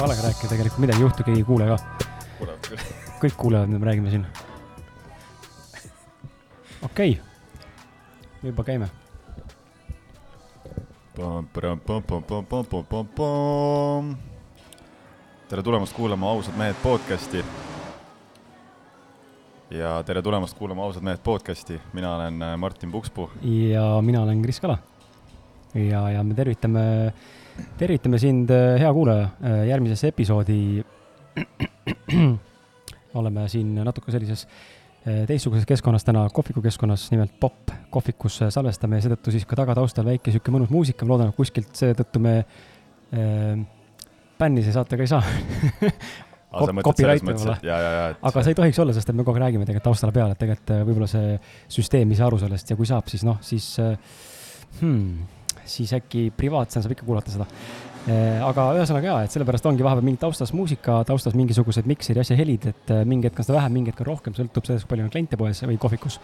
kõva häälega rääkida, tegelikult midagi ei juhtu, keegi ei kuule ka. kuulevad küll. kõik kuulevad, mida me räägime siin. okei okay., juba käime. tere tulemast kuulama Ausad mehed podcasti. ja tere tulemast kuulama Ausad mehed podcasti, mina olen äh, Martin Pukspuu. ja mina olen Kris Kala. ja, ja me tervitame, tervitame sind, hea kuulaja, järgmises episoodi. oleme siin natuke sellises eh, teistsuguses keskkonnas täna, kohviku keskkonnas, nimelt popp kohvikus salvestame ja seetõttu siis ka tagataustal väike sihuke mõnus muusika, ma loodan, et kuskilt seetõttu me äh, bänni see saate ka ei saa. Cop- copyright võib-olla. aga see ei tohiks olla, sest et me kogu aeg räägime tegelikult taustale peale, et tegelikult äh, võib-olla see süsteem ei saa aru sellest ja kui saab, siis noh, siis äh, hmm,, siis äkki privaatsena saab ikka kuulata seda. aga ühesõnaga jaa, et sellepärast ongi vahepeal mingi taustas muusika, taustas mingisugused mikseri asja helid, et äh, mingi hetk on seda vähem, mingi hetk on rohkem, sõltub sellest, kui palju on kliente poes või kohvikus.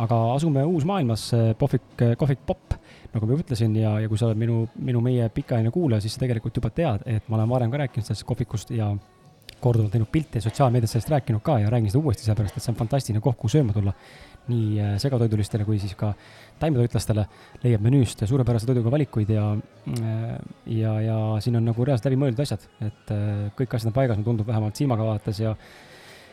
aga asume uusmaailmas, kohvik, kohvik popp, nagu ma juba ütlesin ja, ja kui sa oled minu, minu meie pikaajaline kuulaja, siis sa tegelikult juba tead, et ma olen varem ka rääkinud sellest kohvikust ja korduvalt teinud pilte sotsiaalmeedias sellest rääkinud ka ja räägin seda uuesti, sellepärast et see on fantastiline koht, kuhu sööma tulla. nii äh, segatoidulistele kui siis ka taimetoitlastele leiab menüüst suurepärase toiduga valikuid ja, ja, ja siin on nagu reaalselt läbimõeldud asjad, et äh, kõik asjad on paigas, tundub vähemalt silmaga vaadates ja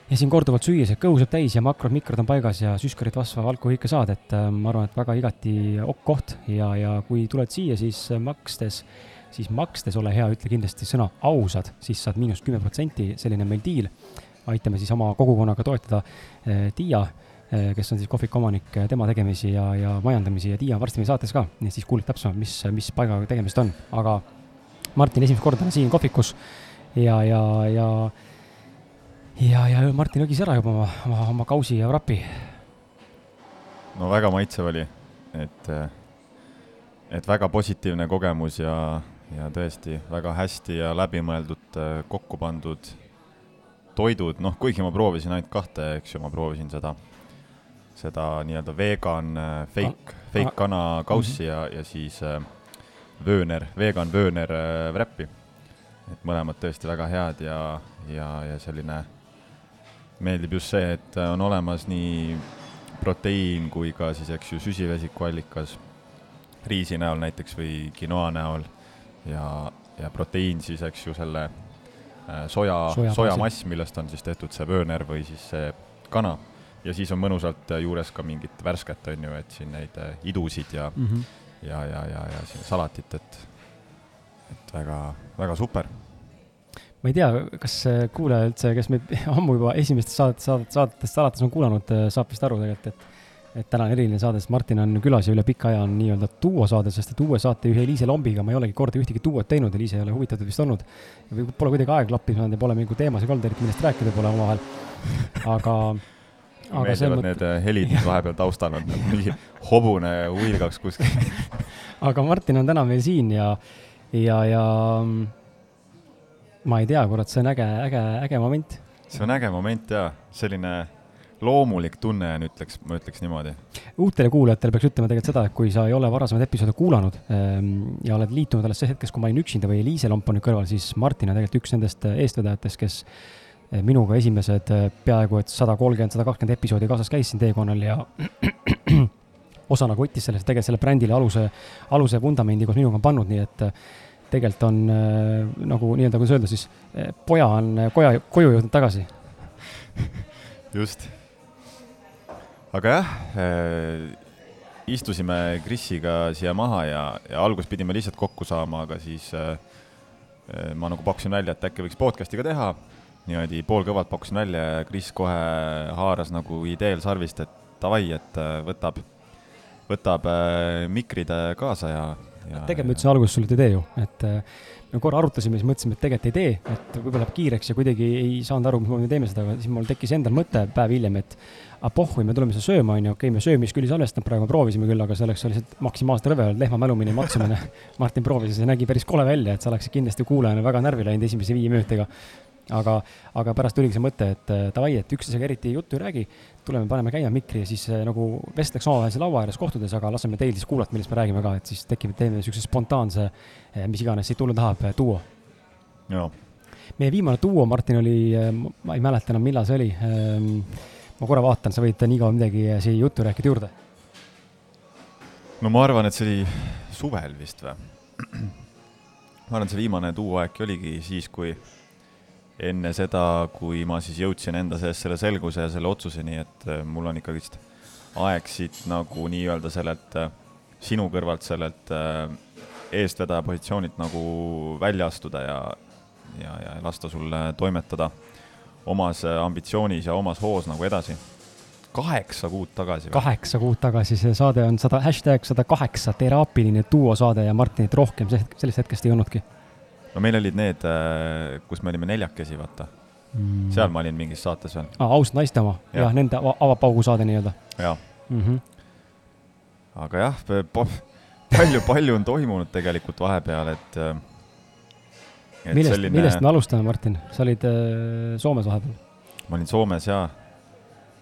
ja siin korduvalt süües, et kõhu saab täis ja makrod, mikrod on paigas ja süskarit, vasva, valku kõike saad, et äh, ma arvan, et väga igati okk koht ja, ja kui tuled siia, siis äh, makstes siis makstes ole hea, ütle kindlasti sõna ausad, siis saad miinus kümme protsenti, selline on meil diil. aitame siis oma kogukonnaga toetada Tiia eh,, kes on siis kohviku omanik, tema tegemisi ja, ja majandamisi ja Tiia on varsti meie saates ka, nii et siis kuuled täpsemalt, mis, mis paigaga tegemist on, aga Martin esimest korda on siin kohvikus ja, ja, ja ja, ja Martin õgis ära juba oma, oma, oma kausi ja vrapi. no väga maitsev oli, et, et väga positiivne kogemus ja, ja tõesti väga hästi ja läbimõeldud kokku pandud toidud, noh, kuigi ma proovisin ainult kahte, eks ju, ma proovisin seda, seda nii-öelda vegan äh, fake, fake kana kaussi ja, ja siis äh, vööner, vegan vööner äh, wrap'i. et mõlemad tõesti väga head ja, ja, ja selline meeldib just see, et on olemas nii proteiin kui ka siis, eks ju, süsivesikuallikas riisi näol näiteks või quinoa näol ja, ja proteiin siis, eks ju, selle äh, soja, Soja sojamass, millest on siis tehtud see vööner või siis see kana. Ja siis on mõnusalt äh, juures ka mingit värsket, on ju, et siin neid äh, idusid ja, Mm -hmm. ja, ja, ja, ja siin salatit, et, et väga, väga super. ma ei tea, kas äh, kuulaja üldse, kes meid ammu juba esimestest saadet, saadet, saadetest alates on kuulanud, saab vist aru tegelikult, et et täna on eriline saade, sest Martin on külas ja üle pika aja on nii-öelda duosaade, sest et uue saatejuhi Eliise Lombiga ma ei olegi kordagi ühtegi duot teinud, Eliise ei ole huvitatud vist olnud. pole kuidagi aeg klappima saanud ja pole mingi teemasid olnud eriti, millest rääkida pole omavahel. aga, meeldivad need äh, helid, vahepeal taustal on, mingi hobune huilgaks kuskil. aga Martin on täna meil siin ja, ja, ja mm, ma ei tea, kurat, see on äge, äge, äge moment see on äge moment ja selline loomulik tunne on, ütleks, ma ütleks niimoodi. uutele kuulajatele peaks ütlema tegelikult seda, et kui sa ei ole varasemaid episoode kuulanud ähm, ja oled liitunud alles see hetkest, kui ma olin üksinda või Liise Lomp on nüüd kõrval, siis Martin on tegelikult üks nendest äh, eestvedajatest, kes minuga esimesed äh, peaaegu et sada kolmkümmend, sada kakskümmend episoodi kaasas käis siin teekonnal ja osa nagu võttis sellest, tegelikult selle brändile aluse, aluse vundamendi koos minuga on pannud, nii et äh, tegelikult on nagu nii-öelda, kuidas öelda siis, poja on koja, koju jõudnud tagasi. just. aga jah äh,, istusime Krisiga siia maha ja, ja alguses pidime lihtsalt kokku saama, aga siis äh, ma nagu pakkusin välja, et äkki võiks podcast'i ka teha. Niimoodi poolkõvalt pakkusin välja ja Kris kohe haaras nagu ideel sarvist, et davai, et äh, võtab, võtab äh, mikrid kaasa ja, ja. tegelikult ma ütlesin alguses sulle, ei tee ju, et äh, me korra arutasime, siis mõtlesime, et tegelikult ei tee, et võib-olla läheb kiireks ja kuidagi ei saanud aru, mismoodi me teeme seda, aga siis mul tekkis endal mõte päev hiljem, et aga pohhui, me tuleme seda sööma, onju, okei, me söömist küll ei salvestanud praegu, me proovisime küll, aga selleks oli lihtsalt maksimaalselt rõve olnud, lehma mälumine matsumine. Martin proovis ja see nägi päris kole välja, et sa oleksid kindlasti kuulajana väga närvi läinud esimese viie minutiga. aga, aga pärast tuligi see mõte, et äh, davai, et üksteisega eriti juttu ei räägi, tuleme, paneme käima mikri ja siis äh, nagu vestleks omavahel seal laua ääres kohtudes, aga laseme teil siis kuulata, millest me räägime ka, et siis tekib, teeme niisuguse spontaanse, mis iganes siit tulla tahab, duo. meie viimane duo, Martin, oli, ma ei mäleta enam, millal see oli. ma korra vaatan, sa võid nii kaua midagi siia juttu rääkida juurde. no ma arvan, et see oli suvel vist või? ma arvan, et see viimane duo äkki oligi siis, kui enne seda, kui ma siis jõudsin enda sees selle selguse ja selle otsuseni, et äh, mul on ikkagist aeg siit nagu nii-öelda sellelt äh, sinu kõrvalt sellelt äh, eestvedaja positsioonilt nagu välja astuda ja, ja, ja lasta sul toimetada omas ambitsioonis ja omas hoos nagu edasi. kaheksa kuud tagasi. kaheksa kuud tagasi, see saade on sada, hashtag sada kaheksa, teraapiline duosaade ja Martinit rohkem sellest hetkest ei olnudki no meil olid need, äh, kus me olime neljakesi, vaata mm.. seal ma olin mingis saates veel ah,. ausad naiste oma ja., jah, nende avapaugu saade nii-öelda. jah mm. -hmm. aga jah, palju, palju on toimunud tegelikult vahepeal, et, äh, et. millest selline..., millest me alustame, Martin? sa olid äh, Soomes vahepeal? ma olin Soomes jaa,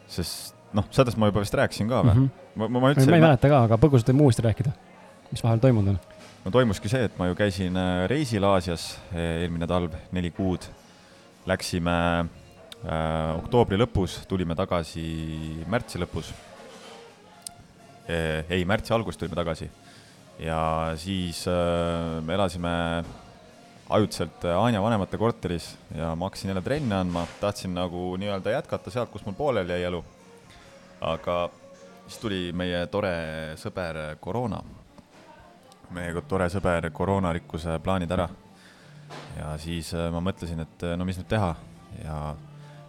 sest noh, sellest ma juba vist rääkisin ka või mm? -hmm. ma, ma, ma ütlesin. ma ei mäleta ka, aga põgusalt võime uuesti rääkida, mis vahel toimunud on no toimuski see, et ma ju käisin äh, reisil Aasias e, eelmine talv, neli kuud. Läksime äh, oktoobri lõpus, tulime tagasi märtsi lõpus e,. ei, märtsi alguses tulime tagasi. ja siis äh, me elasime ajutiselt äh, Anja vanemate korteris ja ma hakkasin jälle trenne andma, tahtsin nagu nii-öelda jätkata sealt, kus mul pooleli jäi elu. aga siis tuli meie tore sõber koroona meie tore sõber koroona rikkus plaanid ära. ja siis äh, ma mõtlesin, et äh, no mis nüüd teha ja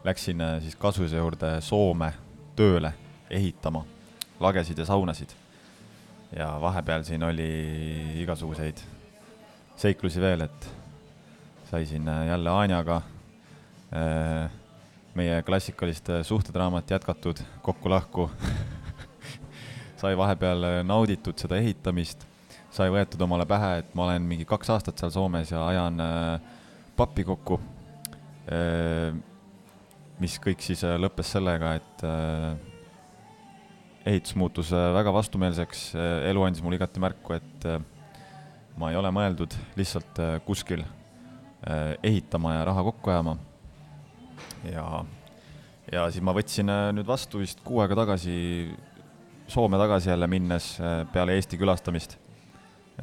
läksin äh, siis kasvuse juurde Soome tööle ehitama lagesid ja saunasid. ja vahepeal siin oli igasuguseid seiklusi veel, et sai siin jälle Anjaga meie klassikalist suhtedraamat jätkatud kokku-lahku sai vahepeal nauditud seda ehitamist sai võetud omale pähe, et ma olen mingi kaks aastat seal Soomes ja ajan äh, pappi kokku äh,. mis kõik siis äh, lõppes sellega, et ehitus muutus väga vastumeelseks elu andis mulle igati märku, et ma ei ole mõeldud lihtsalt kuskil ehitama ja raha kokku ajama. ja, ja siis ma võtsin nüüd vastu vist kuu aega tagasi Soome tagasi jälle minnes peale Eesti külastamist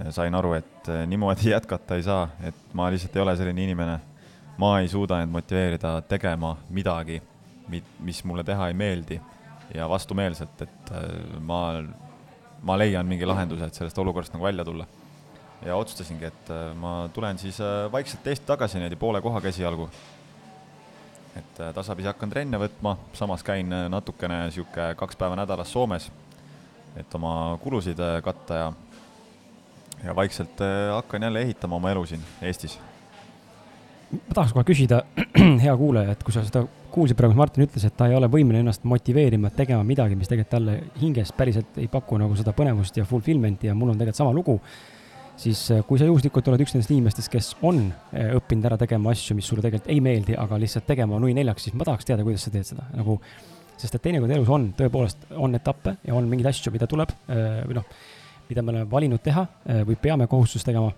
sain aru, et eh, niimoodi jätkata ei saa, et ma lihtsalt ei ole selline inimene. ma ei suuda end motiveerida tegema midagi, mis mulle teha ei meeldi ja vastumeelselt, et eh, ma, ma leian mingi lahenduse, et sellest olukorrast nagu välja tulla. ja otsustasingi, et ma tulen siis vaikselt Eesti tagasi niimoodi poole kohaga esialgu. et tasapisi hakkan trenne võtma, samas käin natukene niisugune kaks päeva nädalas Soomes, et oma kulusid katta ja ja vaikselt äh, hakkan jälle ehitama oma elu siin Eestis. ma tahaks kohe küsida, hea kuulaja, et kui sa seda kuulsid praegu, Martin ütles, et ta ei ole võimeline ennast motiveerima tegema midagi, mis tegelikult talle hinges päriselt ei paku nagu seda põnevust ja fulfillment'i ja mul on tegelikult sama lugu, siis äh, kui sa juhuslikult oled üks nendest inimestest, kes on äh, õppinud ära tegema asju, mis sulle tegelikult ei meeldi, aga lihtsalt tegema nui neljaks, siis ma tahaks teada, kuidas sa teed seda, nagu sest et teinekord elus on tõepoolest, on etappe ja on mingeid asju, mida tuleb või noh mida me oleme valinud teha äh, või peame kohustust tegema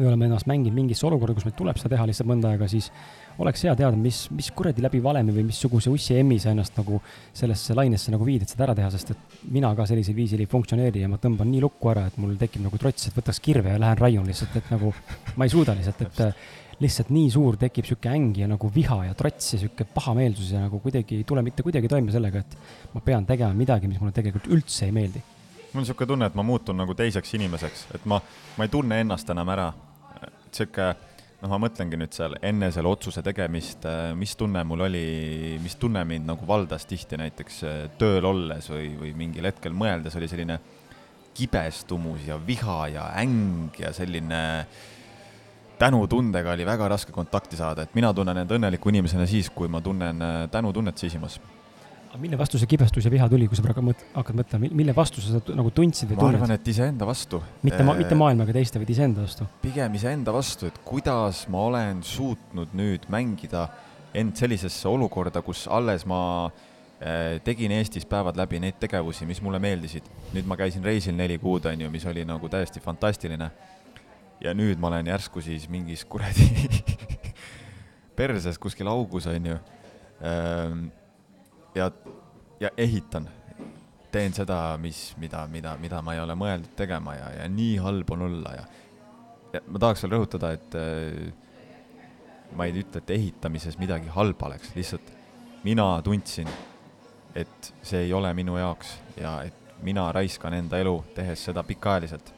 või oleme ennast mänginud mingisse olukorda, kus meil tuleb seda teha lihtsalt mõnda aega, siis oleks hea teada, mis, mis kuradi läbi valemi või missuguse ussi emmi sa ennast nagu sellesse lainesse nagu viid, et seda ära teha, sest et mina ka sellisel viisil ei funktsioneeri ja ma tõmban nii lukku ära, et mul tekib nagu trots, et võtaks kirve ja lähen raiun lihtsalt, et nagu ma ei suuda lihtsalt, et lihtsalt nii suur tekib sihuke äng ja nagu viha ja trots ja sihuke pahameelsus ja nagu kuidagi ei tule mitte kuidagi toime sellega, et ma pean tegema midagi, mis mulle tegelikult üldse ei meeldi mul on niisugune tunne, et ma muutun nagu teiseks inimeseks, et ma, ma ei tunne ennast enam ära. sihuke, noh, ma mõtlengi nüüd seal enne selle otsuse tegemist, mis tunne mul oli, mis tunne mind nagu valdas tihti näiteks äh, tööl olles või, või mingil hetkel mõeldes oli selline kibestumus ja viha ja äng ja selline tänutundega oli väga raske kontakti saada, et mina tunnen end õnneliku inimesena siis, kui ma tunnen äh, tänutunnet sisimas aga mille vastu see kibestus ja viha tuli, kui sa praegu mõt-, hakkad mõtlema, mille vastu sa seda nagu tundsid või tunned? ma arvan, et iseenda vastu. mitte ma-, mitte maailmaga teiste, vaid iseenda vastu? pigem iseenda vastu, et kuidas ma olen suutnud nüüd mängida end sellisesse olukorda, kus alles ma äh, tegin Eestis päevad läbi neid tegevusi, mis mulle meeldisid. nüüd ma käisin reisil neli kuud, on ju, mis oli nagu täiesti fantastiline. ja nüüd ma olen järsku siis mingis kuradi perses kuskil augus, onju. Ehm, ja, ja ehitan, teen seda, mis, mida, mida, mida ma ei ole mõeldud tegema ja, ja nii halb on olla ja, ja ma tahaks veel rõhutada, et äh, ma ei ütle, et ehitamises midagi halba oleks, lihtsalt mina tundsin, et see ei ole minu jaoks ja et mina raiskan enda elu, tehes seda pikaajaliselt.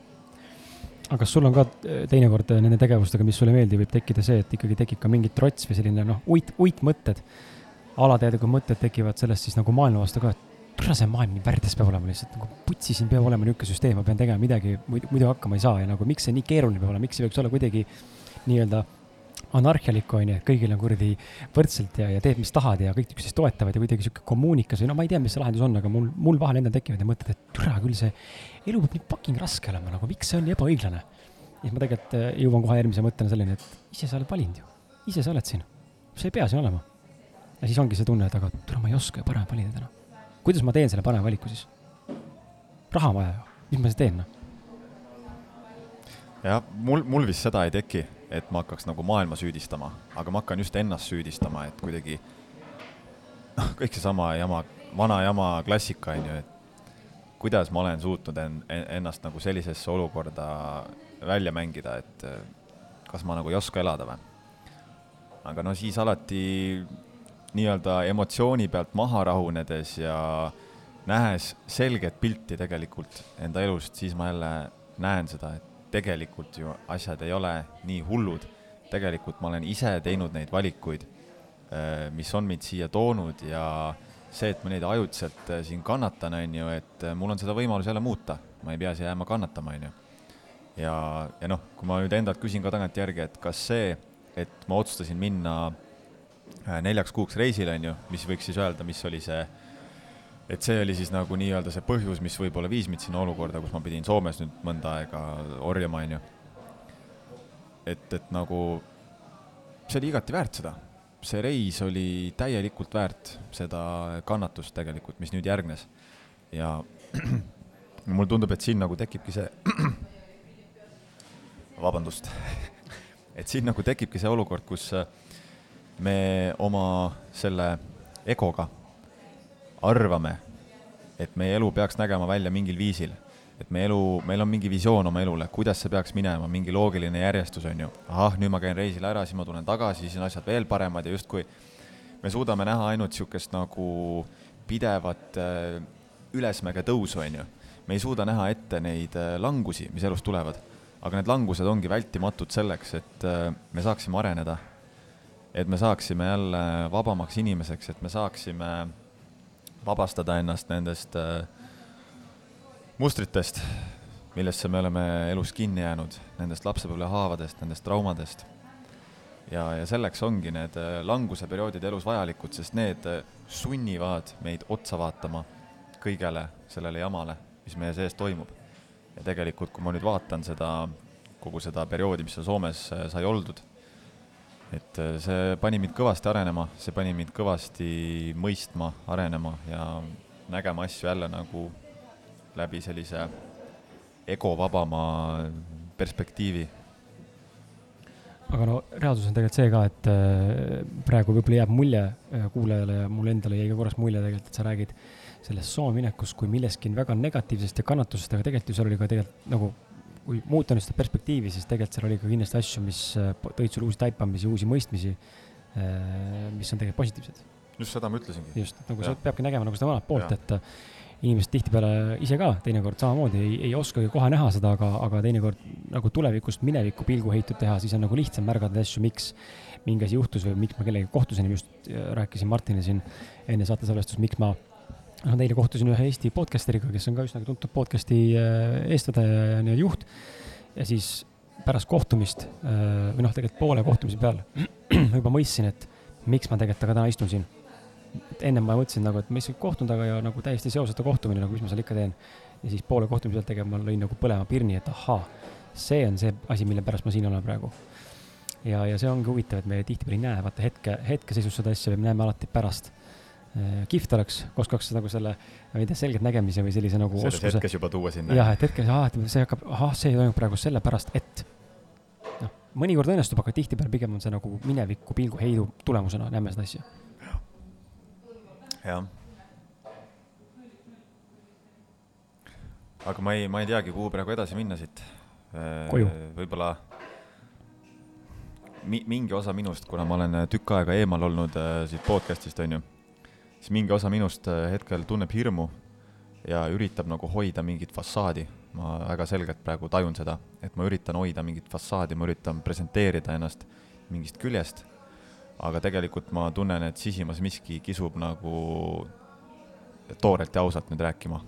Aga kas sul on ka äh, teinekord nende tegevustega, mis sulle ei meeldi, võib tekkida see, et ikkagi tekib ka mingi trots või selline noh, uit, uitmõtted, alateadlikud mõtted tekivad sellest siis nagu maailma vastu ka, et kurat, see maailm nii värdjas peab olema lihtsalt nagu putsi, siin peab olema niisugune süsteem, ma pean tegema midagi, muidu, hakkama ei saa ja nagu miks see nii keeruline peab olema, miks ei võiks olla kuidagi nii-öelda anarhialik, on ju, et kõigil on kuradi võrdselt ja, ja teed, mis tahad ja kõik üksteist toetavad ja kuidagi sihuke kommuunikas või no ma ei tea, mis see lahendus on, aga mul, mul vahel endal tekivad need mõtted, et türa küll, see elu peab nii fucking raske olema, nagu miks see on nii ebaõiglane. ja siis ma tegelikult äh, jõuan kohe järgmise mõttena selleni, et ise sa oled valinud ju, ise sa oled siin, sa ei pea siin olema. Ja siis ongi see tunne, et aga türa, ma ei oska ju parem valida täna kuidas ma teen selle parema valiku siis? raha on vaja ju, mis ma siis teen, noh? jah, mul, mul vist seda ei teki, et ma hakkaks nagu maailma süüdistama, aga ma hakkan just ennast süüdistama, et kuidagi noh, kõik seesama jama, vana jama klassika on ju, et kuidas ma olen suutnud en, ennast nagu sellisesse olukorda välja mängida, et kas ma nagu ei oska elada või? aga no siis alati nii-öelda emotsiooni pealt maha rahunedes ja nähes selget pilti tegelikult enda elust, siis ma jälle näen seda, et tegelikult ju asjad ei ole nii hullud. tegelikult ma olen ise teinud neid valikuid, äh, mis on mind siia toonud ja see, et ma neid ajutiselt äh, siin kannatan, on ju, et äh, mul on seda võimalus jälle muuta, ma ei pea siia jääma kannatama, on ju. ja, ja noh, kui ma nüüd endalt küsin ka tagantjärgi, et kas see, et ma otsustasin minna Äh, neljaks kuuks reisile, on ju, mis võiks siis öelda, mis oli see, et see oli siis nagu nii-öelda see põhjus, mis võib-olla viis mind sinna olukorda, kus ma pidin Soomes nüüd mõnda aega orjama, on ju. et, et nagu see oli igati väärt seda. see reis oli täielikult väärt seda kannatust tegelikult, mis nüüd järgnes. ja mulle tundub, et siin nagu tekibki see vabandust et siin nagu tekibki see olukord, kus äh, me oma selle egoga arvame, et meie elu peaks nägema välja mingil viisil, et meie elu, meil on mingi visioon oma elule, kuidas see peaks minema, mingi loogiline järjestus on ju. ahah, nüüd ma käin reisil ära, siis ma tulen tagasi, siis on asjad veel paremad ja justkui me suudame näha ainult niisugust nagu pidevat äh, ülesmäge tõusu, on ju. me ei suuda näha ette neid äh, langusi, mis elus tulevad. aga need langused ongi vältimatud selleks, et äh, me saaksime areneda et me saaksime jälle vabamaks inimeseks, et me saaksime vabastada ennast nendest äh, mustritest, millesse me oleme elus kinni jäänud, nendest lapsepõlvehaavadest, nendest traumadest. ja, ja selleks ongi need äh, languseperioodid elus vajalikud, sest need äh, sunnivad meid otsa vaatama kõigele sellele jamale, mis meie sees toimub. ja tegelikult, kui ma nüüd vaatan seda, kogu seda perioodi, mis seal Soomes sai oldud et äh, see pani mind kõvasti arenema, see pani mind kõvasti mõistma, arenema ja nägema asju jälle nagu läbi sellise egovabama perspektiivi. aga no reaalsus on tegelikult see ka, et äh, praegu võib-olla jääb mulje äh, kuulajale ja mulle endale jäi ka korraks mulje tegelikult, et sa räägid sellest Soome minekust kui millestki väga negatiivsest ja kannatusest, aga tegelikult ju seal oli ka tegelikult nagu kui muuta nüüd seda perspektiivi, siis tegelikult seal oli ka kindlasti asju, mis äh, tõid sulle uusi taipamisi, uusi mõistmisi, äh, mis on tegelikult positiivsed. just seda ma ütlesingi. just, nagu sa peabki nägema nagu seda vanat poolt, et äh, inimesed tihtipeale ise ka teinekord samamoodi ei, ei oskagi kohe näha seda, aga, aga teinekord nagu tulevikust minevikku pilguheitud teha, siis on nagu lihtsam märgata asju, miks mingi asi juhtus või miks ma kellegagi kohtusin, just rääkisin Martinile siin enne saatesalvestust, miks ma noh, eile kohtusin ühe Eesti podcasteriga, kes on ka üsnagi tuntud podcast'i äh, eestvedaja ja juht. ja siis pärast kohtumist äh, või noh, tegelikult poole kohtumise peal juba mõistsin, et miks ma tegelikult aga täna istun siin. et ennem ma mõtlesin nagu, et ma lihtsalt kohtun temaga ja nagu täiesti seoseta kohtumine, nagu mis ma seal ikka teen. ja siis poole kohtumise pealt tegelikult ma lõin nagu põlema pirni, et ahaa, see on see asi, mille pärast ma siin olen praegu. ja, ja see ongi huvitav, et me tihtipeale ei näe, vaata hetke, hetkeseisus seda asja, me näeme alati pärast kihvt oleks, oskaks nagu selle, ma ei tea, selgelt nägemise või sellise nagu selles oskuse. hetkes juba tuua sinna. jah, et hetkes, ahah, et see hakkab, ahah, see toimub praegu sellepärast, et noh, mõnikord õnnestub, aga tihtipeale pigem on see nagu mineviku pilguheidu tulemusena näeme seda asja. jah. aga ma ei, ma ei teagi, kuhu praegu edasi minna siit. koju. võib-olla mi-, mingi osa minust, kuna ma olen tükk aega eemal olnud äh, siit podcast'ist, on ju, siis mingi osa minust äh, hetkel tunneb hirmu ja üritab nagu hoida mingit fassaadi. ma väga selgelt praegu tajun seda, et ma üritan hoida mingit fassaadi, ma üritan presenteerida ennast mingist küljest, aga tegelikult ma tunnen, et sisimas miski kisub nagu toorelt ja ausalt nüüd rääkima,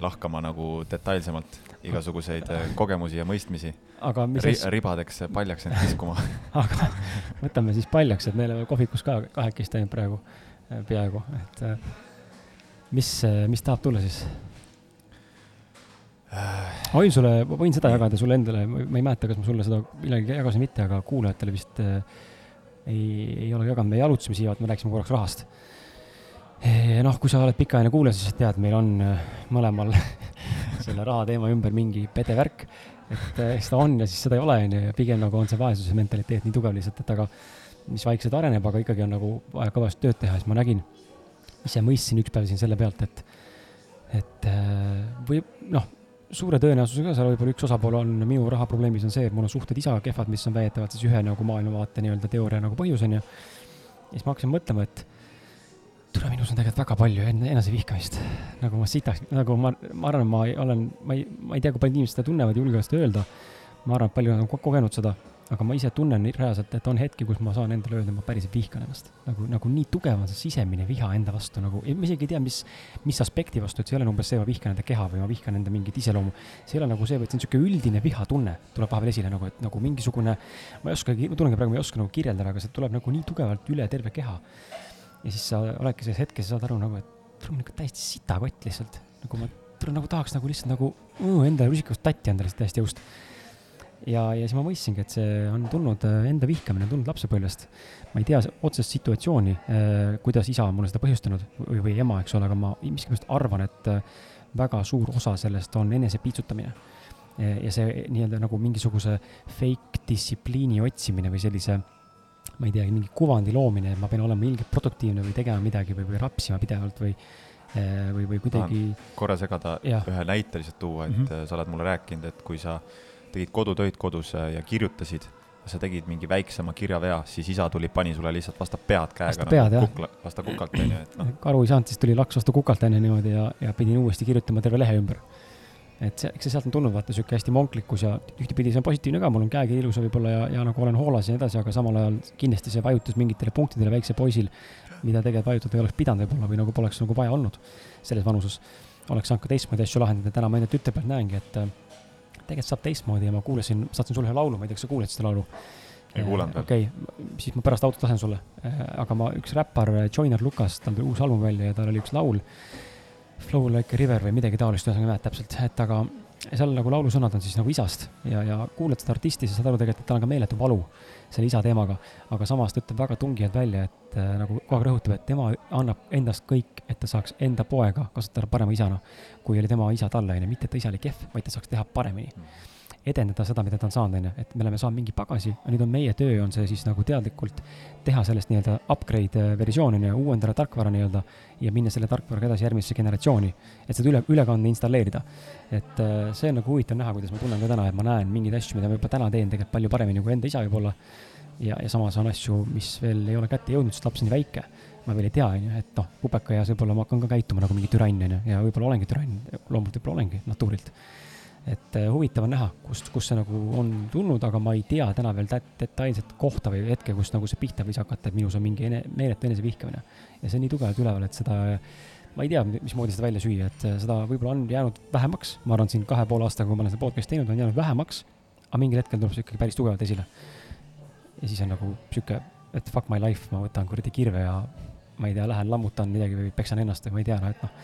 lahkama nagu detailsemalt igasuguseid äh, kogemusi ja mõistmisi. aga mis Ri, ribadeks paljaks end kiskuma aga võtame siis paljaks, et me oleme kohvikus ka kahekesti ainult praegu äh, peaaegu, et äh, mis, mis tahab tulla siis? ma võin sulle, ma võin seda jagada sulle endale, ma ei mäleta, kas ma sulle seda millalgi jagasin mitte, aga kuulajatele vist äh, ei, ei ole jaganud, me jalutasime siia, me rääkisime korraks rahast. noh, kui sa oled pikaajaline kuulaja, siis tead, meil on mõlemal selle raha teema ümber mingi pedevärk. et eks ta on ja siis seda ei ole, on ju, ja pigem nagu on see vaesuse mentaliteet nii tugev lihtsalt, et aga mis vaikselt areneb, aga ikkagi on nagu vaja kõvasti tööd teha, siis ma nägin, ise mõistsin üks päev siin selle pealt, et, et või noh, suure tõenäosusega seal võib-olla üks osapool on minu rahaprobleemis on see, et mul on suhted isaga kehvad, mis on väidetavalt siis ühe nagu maailmavaate nii-öelda teooria nagu põhjus, on ju. ja siis ma hakkasin mõtlema, et tule, minus on tegelikult väga palju enesevihkamist. nagu ma sitaks, nagu ma, ma arvan, ma olen, ma ei, ma ei tea, kui paljud inimesed seda tunnevad, julgevad seda öelda. ma arvan, et paljud on kogenud seda, aga ma ise tunnen reaalselt, et on hetki, kus ma saan endale öelda, ma päriselt vihkan ennast. nagu, nagu nii tugev on see sisemine viha enda vastu nagu, ma isegi ei tea, mis, mis aspekti vastu, et see ei ole umbes see, ma vihkan enda keha või ma vihkan enda mingit iseloomu. see ei ole nagu see, vaid see on niisugune üldine vihatunne tuleb vahepeal esile nagu, et nagu mingisugune, ma ei oskagi, ma tunnengi praegu, ma ei oska nagu kirjeldada, aga see tuleb nagu nii tugevalt üle terve keha ja siis sa oledki selles hetkes ja saad aru nagu, et mul on ikka täiesti sitakott lihtsalt. nagu ma nagu tahaks nagu lihtsalt nagu endale rusikast tatti anda lihtsalt täiesti jõust. Ja, ja siis ma mõistsingi, et see on tulnud, äh, enda vihkamine tulnud lapsepõlvest. ma ei tea otsest situatsiooni, äh, kuidas isa on mulle seda põhjustanud või, või ema, eks ole, aga ma miskipärast arvan, et äh, väga suur osa sellest on enese piitsutamine. ja see nii-öelda nagu mingisuguse fake distsipliini otsimine või sellise ma ei teagi, mingi kuvandi loomine, et ma pean olema ilgelt produktiivne või tegema midagi või, või rapsima pidevalt või, või, või kuidagi. korra segada, ühe näite lihtsalt tuua, et mm -hmm. sa oled mulle rääkinud, et kui sa tegid kodutöid kodus ja kirjutasid, sa tegid mingi väiksema kirjavea, siis isa tuli, pani sulle lihtsalt vastu pead käega. vastu pead, jah. kukla, vastu kukalt, on ju, et noh. kui aru ei saanud, siis tuli laks vastu kukalt, on ju, niimoodi ja, ja pidin uuesti kirjutama terve lehe ümber et see, eks see sealt on tulnud, vaata sihuke hästi monklikkus ja ühtepidi see on positiivne ka, mul on käekiri ilus võib-olla ja, ja nagu olen hoolas ja nii edasi, aga samal ajal kindlasti see vajutas mingitele punktidele väiksel poisil, mida tegelikult vajutada ei oleks pidanud võib-olla või nagu poleks nagu vaja olnud selles vanuses. oleks saanud ka teistmoodi asju lahendada, täna ma enda tütre pealt näengi, et äh, tegelikult saab teistmoodi ja ma kuulasin, saatsin sulle ühe laulu, ma ei tea, kas sa kuuled seda laulu? ei kuulanud veel. okei okay., siis ma pärast autot lasen sulle. Äh, aga ma, üks räppar, Joyner Lucas, tal tuli uus album välja ja tal oli üks laul Flow like a river või midagi taolist, ühesõnaga ei mäleta täpselt, et aga seal nagu laulusõnad on siis nagu isast ja, ja kuulad seda artisti, sa saad aru tegelikult, et tal on ka meeletu valu selle isa teemaga, aga samas ta ütleb väga tungivalt välja, et äh, nagu kogu aeg rõhutab, et tema annab endast kõik, et ta saaks enda poega kasutada parema isana, kui oli tema isa talle, onju, mitte et ta isa oli kehv, vaid ta saaks teha paremini. Mm edendada seda, mida ta on saanud, on ju, et me oleme saanud mingi pagasi, nüüd on meie töö, on see siis nagu teadlikult teha sellest nii-öelda upgrade äh, versioon, on ju, uuendada tarkvara nii-öelda ja minna selle tarkvaraga edasi järgmisse generatsiooni, et seda üle, ülekanne installeerida. et äh, see on nagu huvitav näha, kuidas ma tunnen ka täna, et ma näen mingeid asju, mida ma juba täna teen tegelikult palju paremini kui enda isa võib-olla. ja, ja samas on asju, mis veel ei ole kätte jõudnud, sest laps on nii väike. Ma veel ei tea, on ju, et noh, pubekaeas võib-olla ma hakkan ka käituma nagu mingi türann, on ju, ja võib-olla olengi türann, loomulikult võib-olla olengi natuurilt et eh, huvitav on näha, kust, kust see nagu on tulnud, aga ma ei tea täna veel detailset kohta või hetke, kus nagu see pihta võis hakata, et minus on mingi ene, meeletu enesevihkamine. ja see on nii tugevalt üleval, et seda, ma ei tea, mismoodi seda välja süüa, et eh, seda võib-olla on jäänud vähemaks, ma arvan, siin kahe poole aastaga, kui ma olen seda podcast'i teinud, on jäänud vähemaks, aga mingil hetkel tuleb see ikkagi päris tugevalt esile. ja siis on nagu sihuke, et fuck my life, ma võtan kuradi kirve ja ma ei tea, lähen lammutan midagi või peksan ennast või ma ei tea, noh, et noh,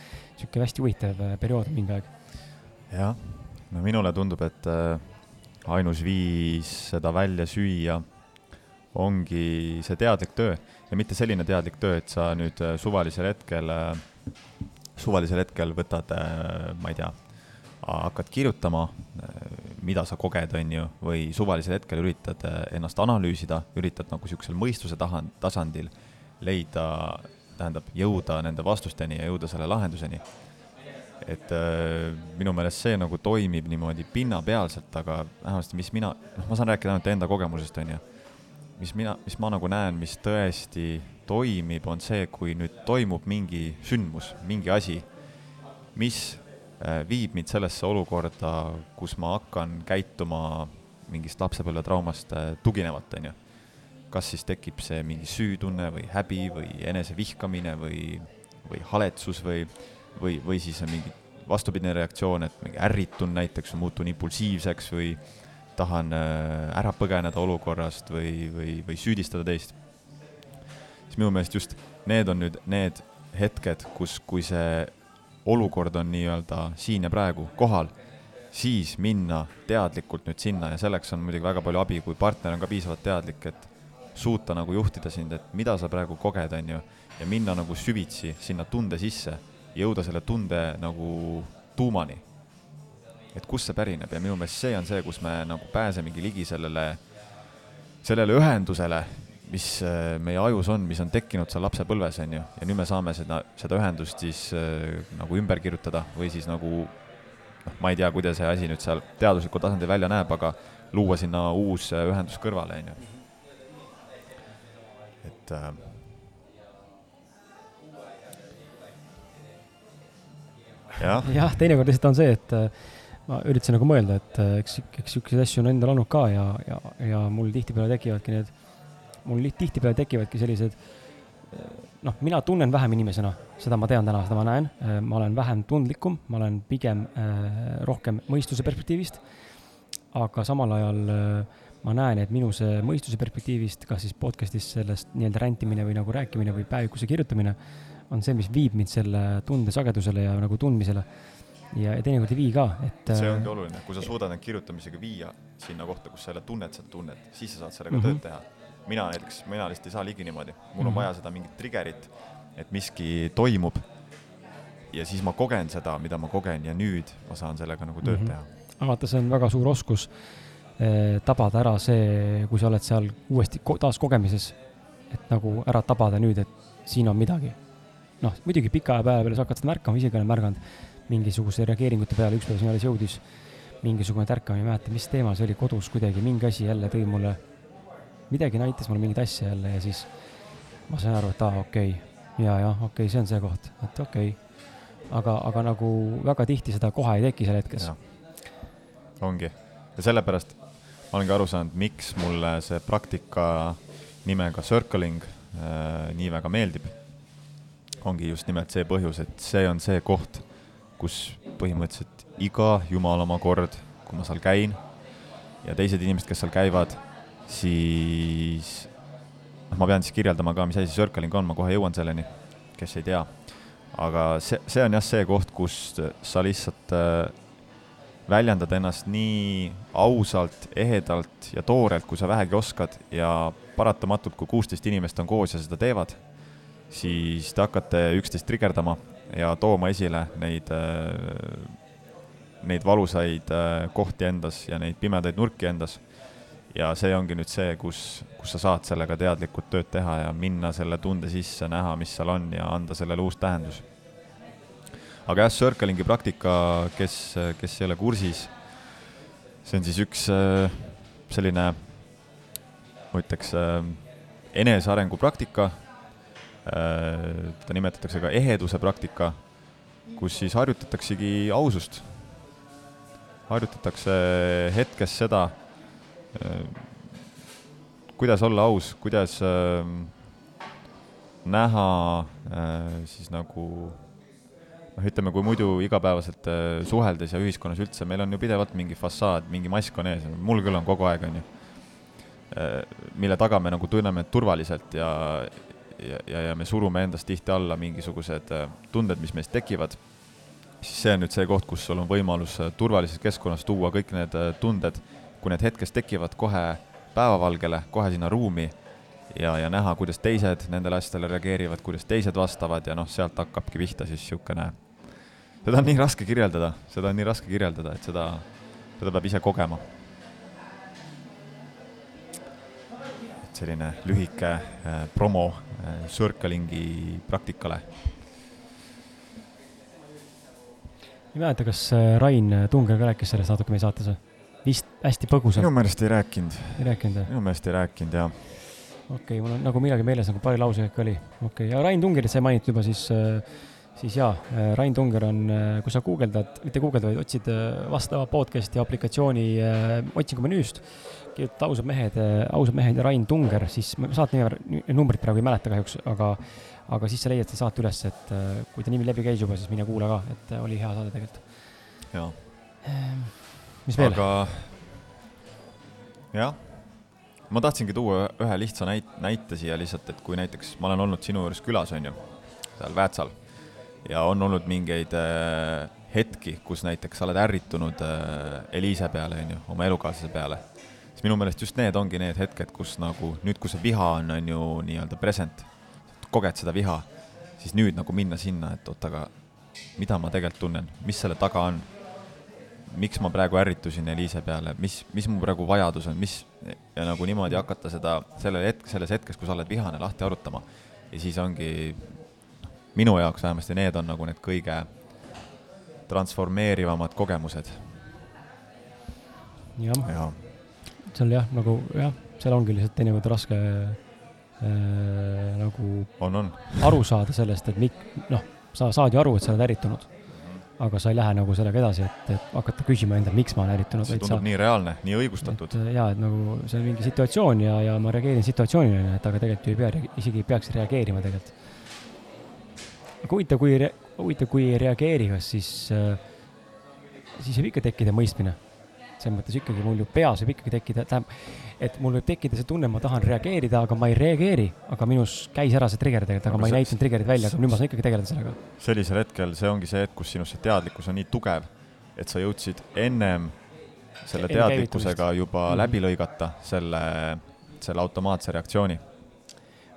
sihuke hästi huvitav eh, periood mingi aeg. jah no minule tundub, et äh, ainus viis seda välja süüa ongi see teadlik töö ja mitte selline teadlik töö, et sa nüüd äh, suvalisel hetkel, äh, suvalisel hetkel võtad, ma ei tea, hakkad kirjutama mida sa koged, on ju, või suvalisel hetkel üritad ennast analüüsida, üritad nagu niisugusel mõistuse taha, tasandil leida, tähendab, jõuda nende vastusteni ja jõuda selle lahenduseni. Et äh, minu meelest see nagu toimib niimoodi pinnapealselt, aga vähemasti mis mina, noh, ma saan rääkida ainult enda kogemusest, on ju, mis mina, mis ma nagu näen, mis tõesti toimib, on see, kui nüüd toimub mingi sündmus, mingi asi, mis Äh, viib mind sellesse olukorda, kus ma hakkan käituma mingist lapsepõlvetraumast äh, tuginevalt, on ju. kas siis tekib see mingi süütunne või häbi või enesevihkamine või, või haletsus või, või, või siis mingi vastupidine reaktsioon, et mingi ärritun näiteks, muutun impulsiivseks või tahan äh, ära põgeneda olukorrast või, või, või süüdistada teist. siis minu meelest just need on nüüd need hetked, kus, kui see olukord on nii-öelda siin ja praegu kohal, siis minna teadlikult nüüd sinna ja selleks on muidugi väga palju abi, kui partner on ka piisavalt teadlik, et suuta nagu juhtida sind, et mida sa praegu koged, on ju, ja minna nagu süvitsi sinna tunde sisse, jõuda selle tunde nagu tuumani. et kust see pärineb ja minu meelest see on see, kus me nagu pääsemegi ligi sellele, sellele ühendusele mis äh, meie ajus on, mis on tekkinud seal lapsepõlves, on ju, ja nüüd me saame seda, seda ühendust siis äh, nagu ümber kirjutada või siis nagu noh, ma ei tea, kuidas see asi nüüd seal teaduslikul tasandil välja näeb, aga luua sinna uus äh, ühendus kõrvale, on ju. et äh, jah. Ja,, teinekord lihtsalt on see, et ma üritasin nagu mõelda, et eks, eks sihukeseid asju on endal olnud ka ja, ja, ja mul tihtipeale tekivadki need mul tihtipeale tekivadki sellised noh, mina tunnen vähem inimesena, seda ma tean täna, seda ma näen, ma olen vähem tundlikum, ma olen pigem äh, rohkem mõistuse perspektiivist, aga samal ajal äh, ma näen, et minu see mõistuse perspektiivist, kas siis podcast'is sellest nii-öelda rändimine või nagu rääkimine või päevikuse kirjutamine, on see, mis viib mind selle tunde sagedusele ja nagu tundmisele. ja, ja teinekord ei vii ka, et see ongi oluline, kui sa suudad need kirjutamisega viia sinna kohta, kus sa jälle tunned seda tunnet, siis sa saad sellega mm -hmm. tööd teha mina näiteks, mina lihtsalt ei saa ligi niimoodi, mul on mm -hmm. vaja seda mingit trigger'it, et miski toimub. ja siis ma kogen seda, mida ma kogen ja nüüd ma saan sellega nagu tööd mm -hmm. teha. vaata, see on väga suur oskus eh, tabada ära see, kui sa oled seal uuesti ko taas kogemises, et nagu ära tabada nüüd, et siin on midagi. Noh, muidugi pika aja peale sa hakkad seda märkama, isegi olen märganud mingisuguse reageeringute peale, üks päev siin alles jõudis mingisugune tärkamine, ei mäleta, mis teema see oli, kodus kuidagi mingi asi jälle tõi mulle midagi näitas mulle mingit asja jälle ja siis ma sain aru, et aa, okei okay., ja, jah, okei okay,, see on see koht, et okei okay.. aga, aga nagu väga tihti seda kohe ei teki seal hetkes. ongi, ja sellepärast ma olengi aru saanud, miks mulle see praktika nimega circling äh, nii väga meeldib. Ongi just nimelt see põhjus, et see on see koht, kus põhimõtteliselt iga jumalamaa kord, kui ma seal käin ja teised inimesed, kes seal käivad siis noh, ma pean siis kirjeldama ka, mis asi circling on, ma kohe jõuan selleni, kes ei tea. aga see, see on jah see koht, kus sa lihtsalt äh, väljendad ennast nii ausalt, ehedalt ja toorelt, kui sa vähegi oskad ja paratamatult, kui kuusteist inimest on koos ja seda teevad, siis te hakkate üksteist trigerdama ja tooma esile neid, äh, neid valusaid äh, kohti endas ja neid pimedaid nurki endas ja see ongi nüüd see, kus, kus sa saad sellega teadlikult tööd teha ja minna selle tunde sisse, näha, mis seal on ja anda sellele uus tähendus. aga jah, circling'i praktika, kes, kes ei ole kursis, see on siis üks äh, selline, ma ütleks, enesearengu praktika, äh, ta nimetatakse ka eheduse praktika, kus siis harjutataksegi ausust. harjutatakse hetkes seda Äh, kuidas olla aus, kuidas äh, näha äh, siis nagu noh, ütleme, kui muidu igapäevaselt suheldes ja ühiskonnas üldse, meil on ju pidevalt mingi fassaad, mingi mask on ees, mul küll on kogu aeg, on ju mille taga me nagu tunneme turvaliselt ja, ja, ja, ja me surume endast tihti alla mingisugused äh, tunded, mis meist tekivad, siis see on nüüd see koht, kus sul on võimalus äh, turvalises keskkonnas tuua kõik need äh, tunded kui need hetkes tekivad kohe päevavalgele, kohe sinna ruumi ja, ja näha, kuidas teised nendele asjadele reageerivad, kuidas teised vastavad ja noh, sealt hakkabki pihta siis niisugune, seda on nii raske kirjeldada, seda on nii raske kirjeldada, et seda, seda peab ise kogema. et selline lühike promo äh, circling'i praktikale. ei mäleta, kas äh, Rain Tunger ka rääkis sellest natuke meie saates või? vist hästi põgusalt. minu meelest ei rääkinud. ei rääkinud või? minu meelest ei rääkinud, jah. okei okay,, mul on nagu millalgi meeles nagu paari lausega ikka oli. okei okay., ja Rain Tungerit sai mainitud juba, siis äh, siis jaa, äh, Rain Tunger on, äh, kui sa guugeldad, mitte guugeldad, vaid otsid äh, vastava podcast'i aplikatsiooni otsingu menüüst, kirjutad ausad mehed, ausad mehed ja Rain Tunger, siis saate numbrit praegu ei mäleta kahjuks, aga, aga siis sa leiad selle saate üles, et kui ta nimi läbi käis juba, siis mine kuula ka, et oli hea saade tegelikult. jaa. Ehm, mis veel? aga jah, ma tahtsingi tuua ühe lihtsa näit-, näite siia lihtsalt, et kui näiteks ma olen olnud sinu juures külas, on ju, seal Väätsal ja on olnud mingeid äh, hetki, kus näiteks sa oled ärritunud äh, Eliise peale, on ju, oma elukaaslase peale, siis minu meelest just need ongi need hetked, kus nagu nüüd, kui see viha on, on ju nii-öelda present, koged seda viha, siis nüüd nagu minna sinna, et oot, aga mida ma tegelikult tunnen, mis selle taga on, miks ma praegu ärritusin Eliise peale, mis, mis mu praegu vajadus on, mis, ja nagu niimoodi hakata seda sellel hetk, selles hetkes, kui sa oled vihane, lahti arutama. ja siis ongi minu jaoks vähemasti need on nagu need kõige transformeerivamad kogemused. jah ja., seal jah, nagu jah, seal ongi lihtsalt teinekord raske äh, nagu on, on. aru saada sellest, et mik-, noh, sa saad ju aru, et sa oled ärritunud. aga sa ei lähe nagu sellega edasi, et, et hakata küsima endale, miks ma olen ärritunud. see tundub sa, nii reaalne, nii õigustatud. jaa, et nagu see on mingi situatsioon ja, ja ma reageerin situatsioonile, et aga tegelikult ju ei pea, isegi ei peaks reageerima tegelikult aga huvitav, kui, huvitav, kui ei reageeri, kas siis äh,, siis võib ikka tekkida mõistmine. Selles mõttes ikkagi mul ju peas võib ikkagi tekkida, tähendab, et mul võib tekkida see tunne, ma tahan reageerida, aga ma ei reageeri, aga minus käis ära see trigger tegelikult, aga no, ma ei see, näidanud trigger'it välja, aga nüüd ma saan ikkagi tegeleda sellega. sellisel hetkel, see ongi see hetk, kus sinus see teadlikkus on nii tugev, et sa jõudsid ennem selle Enne teadlikkusega juba mm -hmm. läbi lõigata selle, selle automaatse reaktsiooni.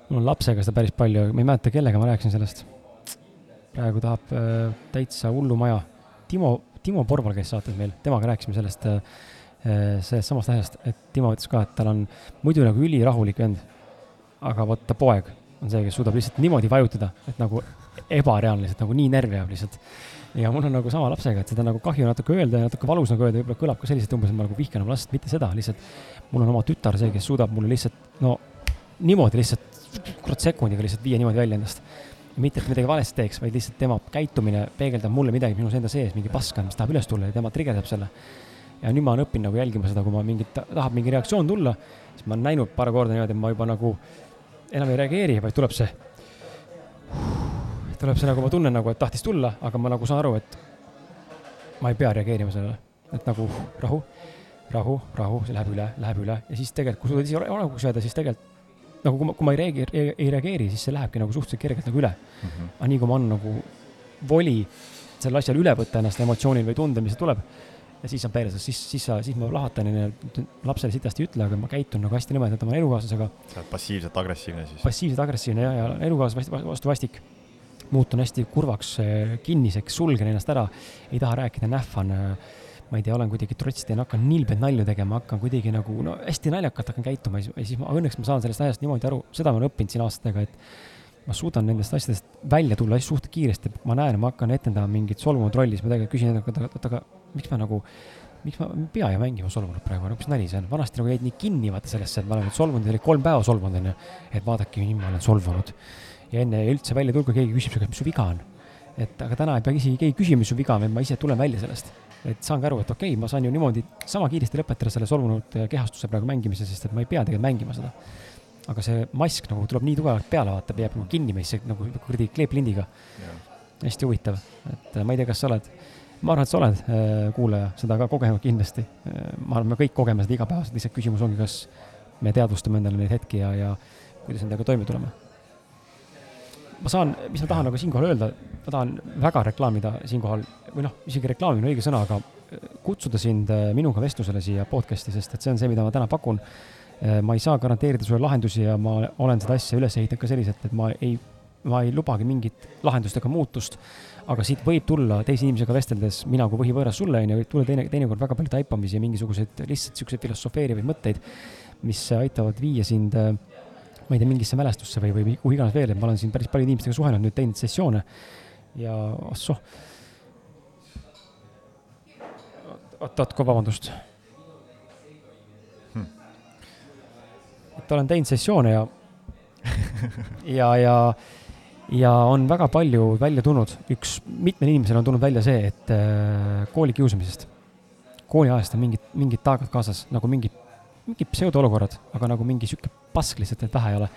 mul on lapsega seda päris palju, ma ei mäleta, kellega ma rääkisin sellest praegu tahab äh, täitsa hullumaja. Timo, Timo Porval käis saates meil, temaga rääkisime sellest äh,, sellest samast asjast, et Timo ütles ka, et tal on muidu nagu ülirahulik vend. aga vot ta poeg on see, kes suudab lihtsalt niimoodi vajutada, et nagu ebareaalne, lihtsalt nagu nii närvi ajab lihtsalt. ja mul on nagu sama lapsega, et seda nagu kahju natuke öelda ja natuke valus nagu öelda, võib-olla kõlab ka selliselt umbes, et ma nagu vihkan oma last, mitte seda, lihtsalt mul on oma tütar see, kes suudab mulle lihtsalt no niimoodi lihtsalt kurat sekundiga lihtsalt viia niimoodi välja endast mitte, et midagi valesti teeks, vaid lihtsalt tema käitumine peegeldab mulle midagi minus enda sees, mingi pask on, mis tahab üles tulla ja tema trigerdab selle. ja nüüd ma olen õppinud nagu jälgima seda, kui ma mingit, tahab mingi reaktsioon tulla, siis ma olen näinud paar korda niimoodi, et ma juba nagu enam ei reageeri, vaid tuleb see, tuleb see nagu ma tunnen nagu, et tahtis tulla, aga ma nagu saan aru, et ma ei pea reageerima sellele, et nagu rahu, rahu, rahu, see läheb üle, läheb üle ja siis tegelikult, kui suudad ise rahuks jääda, siis tegelikult nagu kui ma, kui ma ei reageeri, ei reageeri, siis see lähebki nagu suhteliselt kergelt nagu üle mm. -hmm. aga nii kui ma annan nagu voli sellel asjal üle võtta ennast emotsioonil või tundel, mis tuleb, ja siis on perses, siis, siis sa, siis ma lahatan ja lapsele sitast ei ütle, aga ma käitun nagu hästi nõmedalt oma elukaaslasega. sa oled passiivselt agressiivne siis? passiivselt agressiivne ja, ja elukaaslase vastu vastik. muutun hästi kurvaks, kinniseks, sulgen ennast ära, ei taha rääkida, nähvan ma ei tea, olen kuidagi trotsiden, hakkan nilbed nalju tegema, hakkan kuidagi nagu no hästi naljakalt hakkan käituma ja siis, ja ma õnneks ma saan sellest asjast niimoodi aru, seda ma olen õppinud siin aastatega, et ma suudan nendest asjadest välja tulla suht kiiresti, ma näen, ma hakkan etendama mingit solvunud rolli, siis ma tegelikult küsin endale, et oota, aga miks ma nagu, miks ma pea ju mängima solvunud praegu, nagu mis nali see on, vanasti nagu jäid nii kinni vaata sellesse, et ma olen nüüd solvunud, oli kolm päeva solvunud onju, et vaadake, ma olen solvunud. ja enne üldse välja tulge, keegi küsib, mis su viga on. et aga täna ei pea isegi keegi küsima, mis su viga on, vaid ma ise tulen välja sellest et saangi aru, et okei okay,, ma saan ju niimoodi sama kiiresti lõpetada selle solvunud äh, kehastuse praegu mängimise, sest et ma ei pea tegelikult mängima seda. aga see mask nagu tuleb nii tugevalt peale, vaata, jääb nagu kinni meisse nagu kuradi kleeplindiga. hästi huvitav, et äh, ma ei tea, kas sa oled, ma arvan, et sa oled äh, kuulaja, seda ka kogenud kindlasti. ma arvan, me kõik kogeme seda igapäevaselt, lihtsalt küsimus ongi, kas me teadvustame endale neid hetki ja, ja kuidas nendega toime tuleme ma saan, mis ma tahan nagu siinkohal öelda, ma tahan väga reklaamida siinkohal või noh, isegi reklaamimine on õige sõna, aga äh, kutsuda sind äh, minuga vestlusele siia podcast'i, sest et see on see, mida ma täna pakun. Äh, ma ei saa garanteerida sulle lahendusi ja ma olen seda asja üles ehitanud ka selliselt, et ma ei ma ei lubagi mingit lahendust ega muutust, aga siit võib tulla teise inimesega vesteldes, mina kui põhivõõras sulle, on ju, võib tulla teine, teinekord väga palju taipamisi ja mingisuguseid lihtsalt niisuguseid filosofeerivaid mõtteid, mis aitavad viia sind äh, ma ei tea, mingisse mälestusse või, või kuhu iganes veel, et ma olen siin päris paljude inimestega suhelnud, nüüd teinud sessioone. Ja ossoh. oot-oot, vabandust. Hmm.. et olen teinud sessioone ja ja, ja, ja on väga palju välja tulnud, üks, mitmel inimesel on tulnud välja see, et äh, koolikiusamisest, kooliajast on mingid, mingid taagad kaasas, nagu mingid, mingid pseudoolukorrad, aga nagu mingi sihuke pask lihtsalt, et vähe ei ole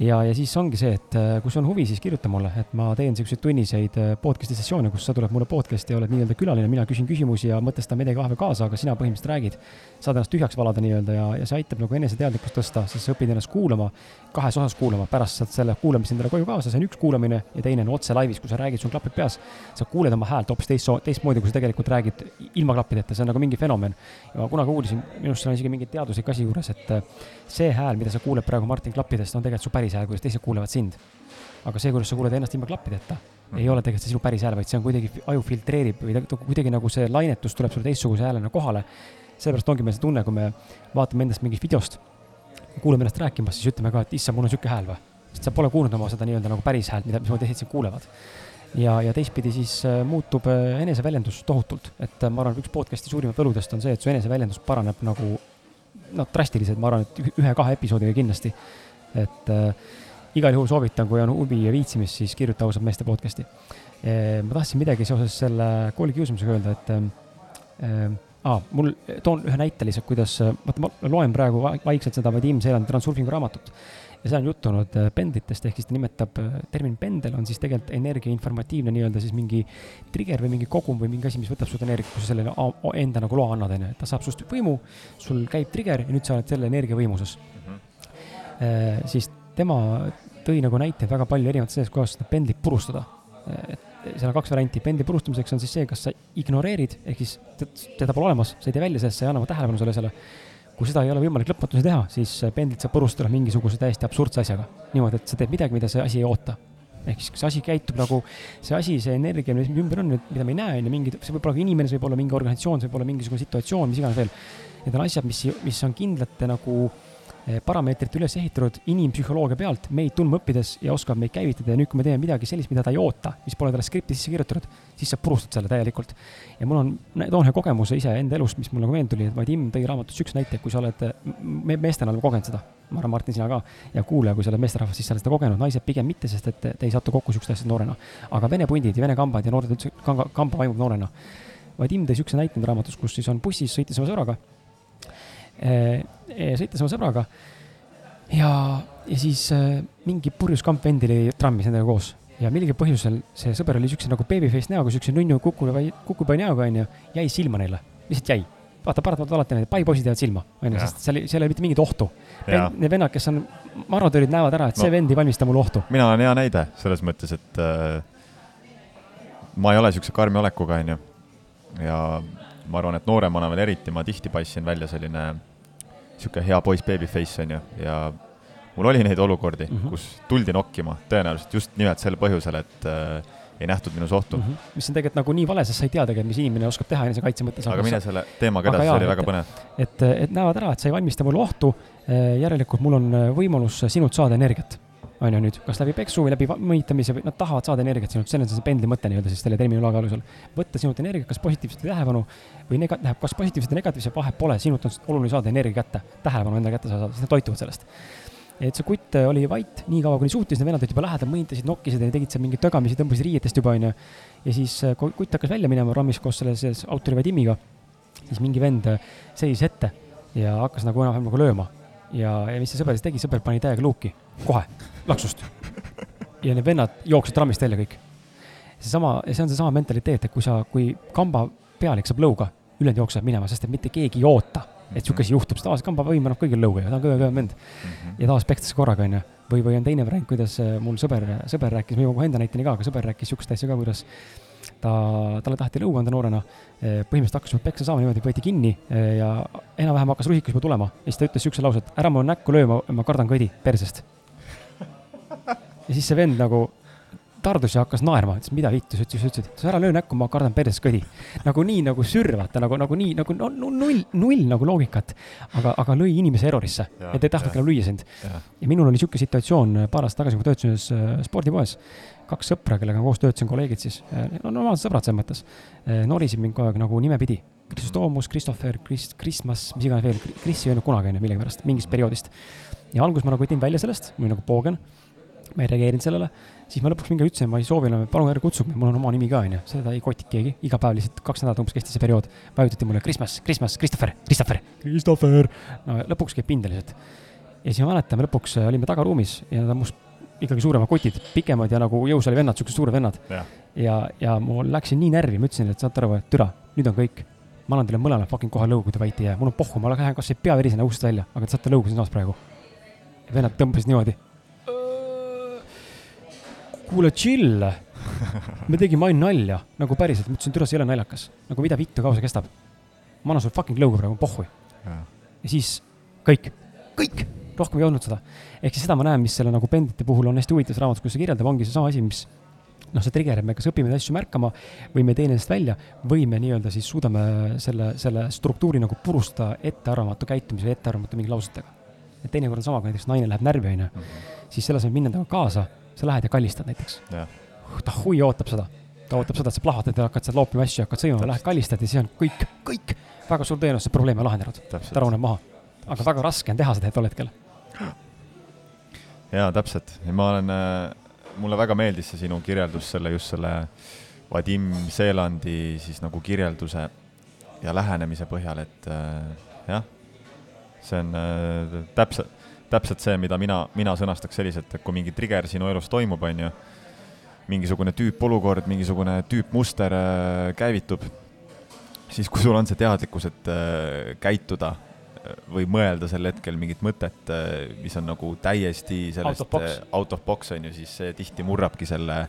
ja, ja siis ongi see, et äh, kui sul on huvi, siis kirjuta mulle, et ma teen niisuguseid tunniseid äh, podcast'i sessioone, kus sa tuled mulle podcast'i ja oled nii-öelda külaline, mina küsin küsimusi ja mõtestan midagi vahepeal kaasa, aga sina põhimõtteliselt räägid. saad ennast tühjaks valada nii-öelda ja, ja see aitab nagu eneseteadlikkust tõsta, sest sa õpid ennast kuulama, kahes osas kuulama, pärast saad selle kuulamise endale koju kaasa, see on üks kuulamine ja teine on otse laivis, kui sa räägid, sul klapid peas. sa kuuled oma häält hoopis teist, teistmoodi, kui sa tegelikult räägid ilma klappideta, see on nagu mingi fenomen. ja ma kunagi uurisin, minu arust seal on isegi mingi teaduslik asi juures, et äh, see hääl, mida sa kuuled praegu Martin klappidest, on tegelikult su päris hääl, kuidas teised kuulevad sind. aga see, kuidas sa kuuled ennast ilma klappideta mm, -hmm. ei ole tegelikult see sinu päris hääl, vaid see on kuidagi, aju filtreerib või ta kuidagi nagu see lainetus tuleb sulle teistsuguse häälena kohale. sellepärast ongi meil see tunne, kui me vaatame endast mingist videost, kuuleme ennast rääkimas, siis ütleme ka, et issand, mul on sihuke hääl või. sest sa pole kuulnud oma seda nii-öelda nagu päris häält, mida, mismoodi teised sind kuulevad ja, ja teistpidi siis äh, muutub äh, eneseväljendus tohutult, et äh, ma arvan, üks podcast'i suurimat võludest on see, et su eneseväljendus paraneb nagu noh, drastiliselt, ma arvan, et ühe-kahe episoodiga kindlasti. Et äh, igal juhul soovitan, kui on huvi ja viitsimist, siis kirjuta ausalt meeste podcast'i e,. ma tahtsin midagi seoses selle koolikiusamisega öelda, et äh, aa, mul, toon ühe näite lihtsalt, kuidas, vaata ma loen praegu vaikselt seda Vadim Seelandi Transurfingu raamatut ja seal on juttu olnud pendlitest, ehk siis ta nimetab, termin pendel on siis tegelikult energia informatiivne nii-öelda siis mingi trigger või mingi kogum või mingi asi, mis võtab sult energiat, kui sa sellele enda nagu loa annad, onju, ta saab sinust võimu, sul käib trigger ja nüüd sa oled selle energia võimuses. Siis tema tõi nagu näiteid väga palju erinevates selles kohas, seda pendlit purustada. et seal on kaks varianti, pendli purustamiseks on siis see, kas sa ignoreerid, ehk siis teda pole olemas, sa ei tee välja sellest, sa ei anna tähelepanu sellele asjale kui seda ei ole võimalik lõpmatuseni teha, siis pendlit saab purustada mingisuguse täiesti absurdse asjaga. niimoodi, et sa teed midagi, mida see asi ei oota. ehk siis, see asi käitub nagu, see asi, see energia, mis ümber on, mida me ei näe, on ju, mingi, see võib olla ka inimene, see võib olla mingi organisatsioon, see võib olla mingisugune situatsioon, mis iganes veel. Need on asjad, mis, mis on kindlate nagu Eh, parameetrite üles ehitatud inimpsühholoogia pealt meid tundma õppides ja oskab meid käivitada ja nüüd, kui me teeme midagi sellist, mida ta ei oota, mis pole talle skripti sisse kirjutatud, siis sa purustad selle täielikult. ja mul on, toon ühe kogemuse ise enda elust, mis mul nagu meelde tuli, et Vadim tõi raamatus üks näite, kui sa oled, me meestena oleme kogenud seda, ma arvan, Martin, sina ka, ja kuulaja, kui sa oled meesterahvas, siis sa oled seda kogenud, naised pigem mitte, sest et te ei satu kokku siukeste asjadega noorena. aga vene pundid ja vene kambad ja noored üldse, kamba, kamba vaimub noorena. Vadim tõi siukse näite raamatus, kus siis on bussis, sõitis oma sõbraga Eh, eh, sõites oma sõbraga ja, ja siis äh, mingi purjus kamp vend oli trammis nendega koos ja mingil põhjusel see sõber oli siukse nagu babyface näoga, siukse nunnu kukupai, kukupai näoga onju, jäi silma neile, lihtsalt jäi. vaata, paratamatult alati need paipoisid jäävad silma, onju, sest seal, seal ei ole mitte mingit ohtu. Need vennad, kes on marodöörid, näevad ära, et no, see vend ei valmista mulle ohtu. mina olen hea näide selles mõttes, et äh, ma ei ole siukse karmi olekuga, onju. ja ma arvan, et nooremana veel eriti, ma tihti paistsin välja selline niisugune hea poiss babyface, on ju, ja mul oli neid olukordi mm, -hmm. kus tuldi nokkima tõenäoliselt just nimelt sel põhjusel, et äh, ei nähtud minus ohtu mm. -hmm. mis on tegelikult nagu nii vale, sest sa ei tea tegelikult, mis inimene oskab teha enesekaitse mõttes. aga mine selle teemaga edasi, see oli väga põnev. et, et näevad ära, et sa ei valmista mulle ohtu, äh, järelikult mul on äh, võimalus sinult saada energiat on ju nüüd, kas läbi peksu või läbi mõnitamise või nad tahavad saada energiat sinult, see on see pendli mõte nii-öelda siis selle terminoloogia alusel. võtta sinult energiat, kas positiivset või tähelepanu või nega-, tähendab, kas positiivset ja negatiivset vahet pole, sinult on oluline saada energia kätte, tähelepanu endale kätte saada, sest nad toituvad sellest. et see kutt oli vait nii kaua, kuni suutis, need vennad olid juba lähedal, mõnitasid, nokkisid ja tegid seal mingeid tögamisi, tõmbasid riietest juba, onju. ja siis äh, kutt hakkas välja minema rammis koos selle, selle autori Vadimiga, siis mingi vend äh, seisis ette ja hakkas nagu enam-vähem nagu lööma ja, ja mis see sõber siis tegi, sõber pani täiega luuki, kohe, laksust. ja need vennad jooksid trammist välja kõik. seesama, see on seesama mentaliteet, et kui sa, kui kamba pealik saab lõuga, ülejäänud jooksevad minema, sest et mitte keegi ei oota, et sihuke asi juhtub, sest tavaliselt kamba võim annab kõigile lõuga ja ta on kõige kõvem vend mm. -hmm. ja tavaliselt pekstakse korraga, onju. või, või on teine variant, kuidas äh, mul sõber, sõber rääkis, ma jõuan kohe enda näiteni ka, aga sõber rääkis sihukest asja ka, kuidas ta, talle taheti lõuga anda noorena. Eh, põhimõtteliselt hakkas peksa saama niimoodi, võeti kinni eh, ja enam-vähem hakkas rusikas juba tulema. ja siis ta ütles siukse lause, et ära mu näkku löö, ma, ma kardan kõdi persest ja siis see vend nagu tardus ja hakkas naerma, ütles mida vittu, sa ütlesid, ütlesid, sa ära löö näkku, ma kardan perses kõdi. nagu nii nagu sürvata, nagu, nagu nii nagu no, null, null nagu loogikat. aga, aga lõi inimese errorisse, et ei tahtnud enam lüüa sind. ja minul oli sihuke situatsioon paar aastat tagasi, kui ma töötasin ühes äh, spordipoes. kaks sõpra, kellega ma koos töötasin, kolleegid siis, äh, no normaalsed sõbrad selles mõttes, äh, norisid mind kogu aeg nagu nimepidi. Kristoomus, Christopher, Krist-, Kristmas, mis iganes veel, Kris ei öelnud kunagi onju millegipärast, mingist perioodist. ja alguses ma nagu võtin välja sellest, ma olin nagu poogen ma ei reageerinud sellele, siis ma lõpuks mingi ütlesin, ma ei soovi enam, palun ärge kutsuge, mul on oma nimi ka, onju, seda ei kotinud keegi, iga päev lihtsalt kaks nädalat umbes kestis see periood. vajutati mulle Christmas, Christmas, Christopher, Christopher, Christopher. no lõpuks käib pinda lihtsalt. ja siis ma mäletan, me lõpuks olime tagaruumis ja nad on must ikkagi suuremad kotid, pikemad ja nagu jõusaali vennad, siuksed suured vennad. ja, ja mul läksin nii närvi, ma ütlesin, et saate aru, et türa, nüüd on kõik. ma annan teile mõlemale fucking kohe lõugu, kui te vait ei jää, mul on pohhu, ma lähen kasvõi pea verisena ust välja, aga te saate lõugu siinsamas praegu. vennad tõmbasid niimoodi kuule, chill. me tegime ainult nalja, nagu päriselt, ma ütlesin, türa, see ei ole naljakas. nagu mida vittu, kaua see kestab? ma annan sulle fucking lõuga praegu, pohhui. ja siis kõik, kõik, rohkem ei olnud seda. ehk siis seda ma näen, mis selle nagu pendite puhul on hästi huvitav raamatus, kus see kirjeldab, ongi seesama asi, mis noh, see trigger, et me kas õpime neid asju märkama või me ei tee nendest välja või me nii-öelda siis suudame selle, selle struktuuri nagu purustada ettearvamatu käitumise või ettearvamatu mingi lausetega. et teinekord on sama, kui näiteks naine läheb närvi, onju, mhm. siis selle asemel minna temaga kaasa sa lähed ja kallistad näiteks. ta hui ootab seda, ta ootab seda, et sa plahvatad ja hakkad seal loopima asju, hakkad sõimama, lähed kallistad ja siis on kõik, kõik, väga suur tõenäosus, see probleem on lahendatud. ta rahuneb maha. aga väga raske on teha seda tol hetkel. jaa, täpselt ja ma olen äh, mulle väga meeldis see sinu kirjeldus selle, just selle Vadim Seelandi siis nagu kirjelduse ja lähenemise põhjal, et äh, jah, see on äh, täpselt, täpselt see, mida mina, mina sõnastaks selliselt, et kui mingi trigger sinu elus toimub, on ju, mingisugune tüüpolukord, mingisugune tüüpmuster äh, käivitub, siis kui sul on see teadlikkus, et äh, käituda äh, või mõelda sel hetkel mingit mõtet, mis on nagu täiesti sellest out of box, out of box on ju, siis see tihti murrabki selle,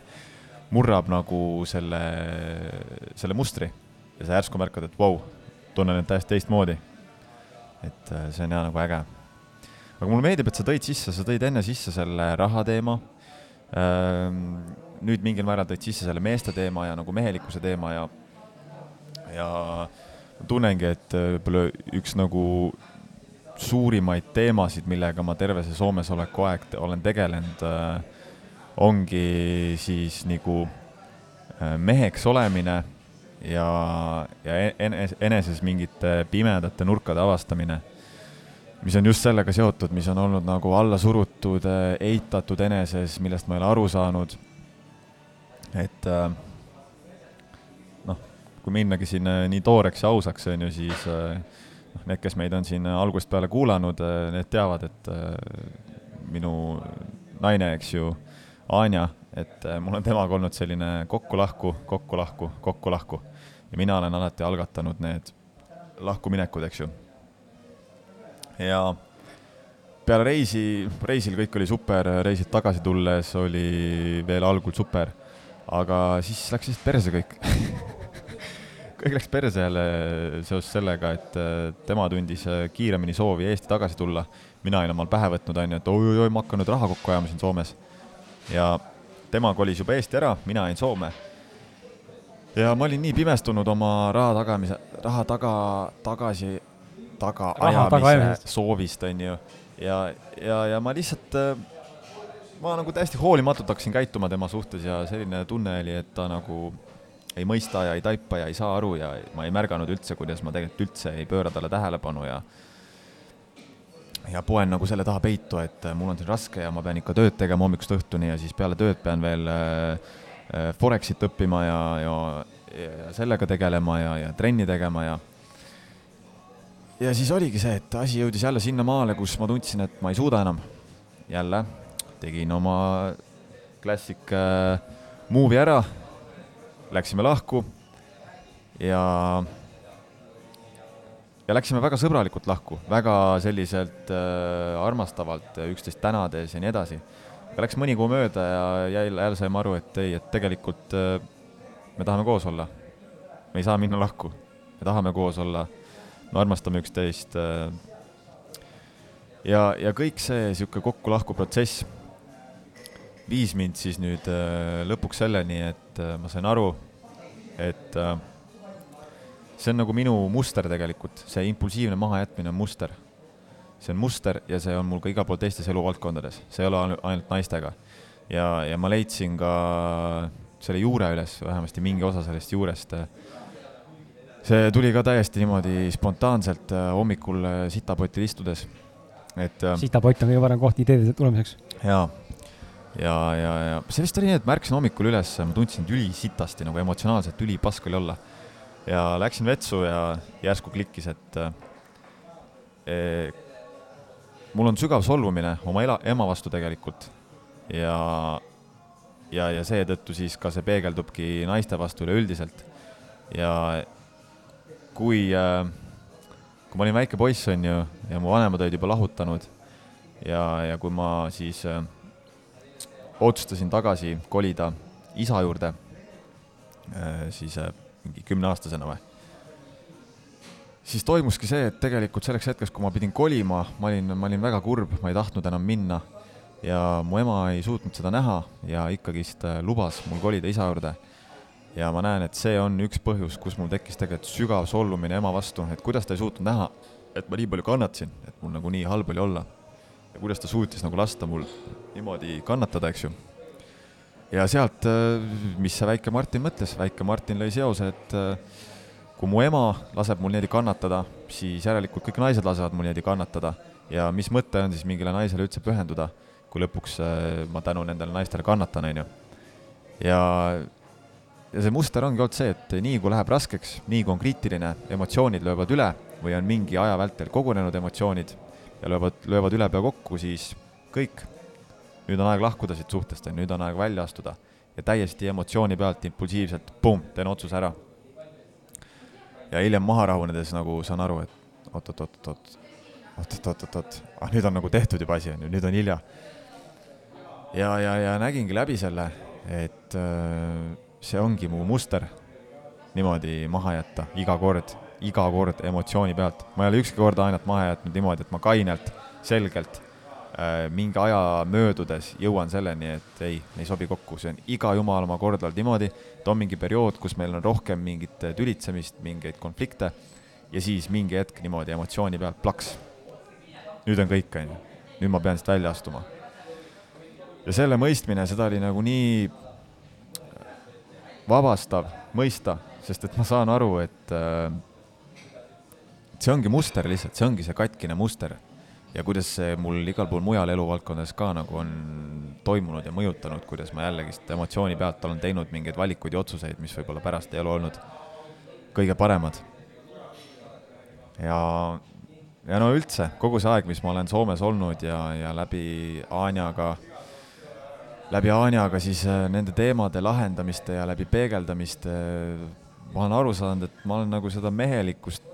murrab nagu selle, selle mustri. Ja sa järsku märkad, et vau wow,, tunnen end täiesti teistmoodi. et see on jah nagu äge aga mulle meeldib, et sa tõid sisse, sa tõid enne sisse selle raha teema. Ehm, nüüd mingil määral tõid sisse selle meeste teema ja nagu mehelikkuse teema ja, ja tunnengi, et äh, võib-olla üks nagu suurimaid teemasid, millega ma terve see Soomes oleku aeg olen tegelenud, äh, ongi siis nagu äh, meheks olemine ja, ja enes, eneses mingite pimedate nurkade avastamine mis on just sellega seotud, mis on olnud nagu alla surutud, äh, eitatud eneses, millest ma ei ole aru saanud. et äh, noh, kui minnagi siin nii tooreks ja ausaks, on ju, siis noh, need, kes meid on siin algusest peale kuulanud, need teavad, et minu naine, eks ju, Anja, et mul on temaga olnud selline kokku-lahku, kokku-lahku, kokku-lahku ja mina olen alati algatanud need lahkuminekud, eks ju ja peale reisi, reisil kõik oli super, reisid tagasi tulles oli veel algul super, aga siis läks lihtsalt perse kõik kõik läks perse jälle seoses sellega, et äh, tema tundis äh, kiiremini soovi Eesti tagasi tulla. mina olin omal pähe võtnud, on ju, et oi-oi-oi, ma hakkan nüüd raha kokku ajama siin Soomes. ja tema kolis juba Eesti ära, mina jäin Soome. ja ma olin nii pimestunud oma raha tagamise, raha taga, tagasi tagaajamise soovist, on ju. ja, ja, ja ma lihtsalt, äh, ma nagu täiesti hoolimatult hakkasin käituma tema suhtes ja selline tunne oli, et ta nagu ei mõista ja ei taipa ja ei saa aru ja ma ei märganud üldse, kuidas ma tegelikult üldse ei pööra talle tähelepanu ja ja poen nagu selle taha peitu, et äh, mul on siin raske ja ma pean ikka tööd tegema hommikust õhtuni ja siis peale tööd pean veel äh, Forexit õppima ja, ja, ja sellega tegelema ja, ja trenni tegema ja ja siis oligi see, et asi jõudis jälle sinnamaale, kus ma tundsin, et ma ei suuda enam. jälle tegin oma klassik äh, movie ära, läksime lahku ja, ja läksime väga sõbralikult lahku, väga selliselt äh, armastavalt, üksteist tänades ja nii edasi. aga läks mõni kuu mööda ja jälle, jälle saime aru, et ei, et tegelikult äh, me tahame koos olla. me ei saa minna lahku, me tahame koos olla me armastame üksteist. Äh, ja, ja kõik see niisugune kokku-lahku protsess viis mind siis nüüd äh, lõpuks selleni, et äh, ma sain aru, et äh, see on nagu minu muster tegelikult, see impulsiivne mahajätmine on muster. see on muster ja see on mul ka igal pool teistes eluvaldkondades, see ei ole ainult naistega. ja, ja ma leidsin ka selle juure üles, vähemasti mingi osa sellest juurest. See tuli ka täiesti niimoodi spontaanselt hommikul sitapotil istudes, et. sitapott on kõige parem koht ideede tulemiseks. jaa ja, ja, ja see vist oli nii, et ma ärkasin hommikul üles, ma tundsin ülisitasti nagu emotsionaalselt ülipask oli olla. ja läksin vetsu ja järsku klikkis, et e, mul on sügav solvumine oma ela, ema vastu tegelikult. ja, ja, ja seetõttu siis ka see peegeldubki naiste vastu üleüldiselt. ja kui äh, kui ma olin väike poiss, on ju, ja mu vanemad olid juba lahutanud ja, ja kui ma siis äh, otsustasin tagasi kolida isa juurde, äh, siis mingi kümneaastasena või. siis toimuski see, et tegelikult selleks hetkeks, kui ma pidin kolima, ma olin, ma olin väga kurb, ma ei tahtnud enam minna ja mu ema ei suutnud seda näha ja ikkagist lubas mul kolida isa juurde. Ja ma näen, et see on üks põhjus, kus mul tekkis tegelikult sügav solvumine ema vastu, et kuidas ta ei suutnud näha, et ma nii palju kannatasin, et mul nagu nii halb oli olla. ja kuidas ta suutis nagu lasta mul niimoodi kannatada, eks ju. ja sealt, äh, mis see väike Martin mõtles, väike Martin lõi seose, et äh, kui mu ema laseb mul niimoodi kannatada, siis järelikult kõik naised lasevad mul niimoodi kannatada ja mis mõte on siis mingile naisele üldse pühenduda, kui lõpuks äh, ma tänu nendele naistele kannatan, on ju. ja, ja see muster ongi olnud see, et nii kui läheb raskeks, nii kui on kriitiline, emotsioonid löövad üle või on mingi aja vältel kogunenud emotsioonid ja löövad, löövad ülepea kokku, siis kõik nüüd on aeg lahkuda siit suhtest, nüüd on aeg välja astuda. ja täiesti emotsiooni pealt, impulsiivselt, pumm, teen otsuse ära. ja hiljem maha rahunedes nagu saan aru, et oot-oot-oot-oot, oot-oot-oot-oot, ah nüüd on nagu tehtud juba asi, on ju, nüüd on hilja. ja, ja, ja nägingi läbi selle, et äh, see ongi mu muster niimoodi maha jätta iga kord, iga kord emotsiooni pealt. ma ei ole ükski kord ainult maha jätnud niimoodi, et ma kainelt, selgelt Äh, mingi aja möödudes jõuan selleni, et ei, ei sobi kokku, see on iga jumala oma kord olnud niimoodi, et on mingi periood, kus meil on rohkem mingit tülitsemist, mingeid konflikte ja siis mingi hetk niimoodi emotsiooni pealt plaks. nüüd on kõik, on ju, nüüd ma pean siit välja astuma. ja selle mõistmine, seda oli nagu nii vabastav mõista, sest et ma saan aru, et äh, see ongi muster lihtsalt, see ongi see katkine muster ja kuidas see mul igal pool mujal eluvaldkondades ka nagu on toimunud ja mõjutanud, kuidas ma jällegist emotsiooni pealt olen teinud mingeid valikuid ja otsuseid, mis võib-olla pärast ei ole olnud kõige paremad. ja, ja no üldse, kogu see aeg, mis ma olen Soomes olnud ja, ja läbi Anjaga, läbi Anjaga siis äh, nende teemade lahendamiste ja läbi peegeldamiste ma olen aru saanud, et ma olen nagu seda mehelikkust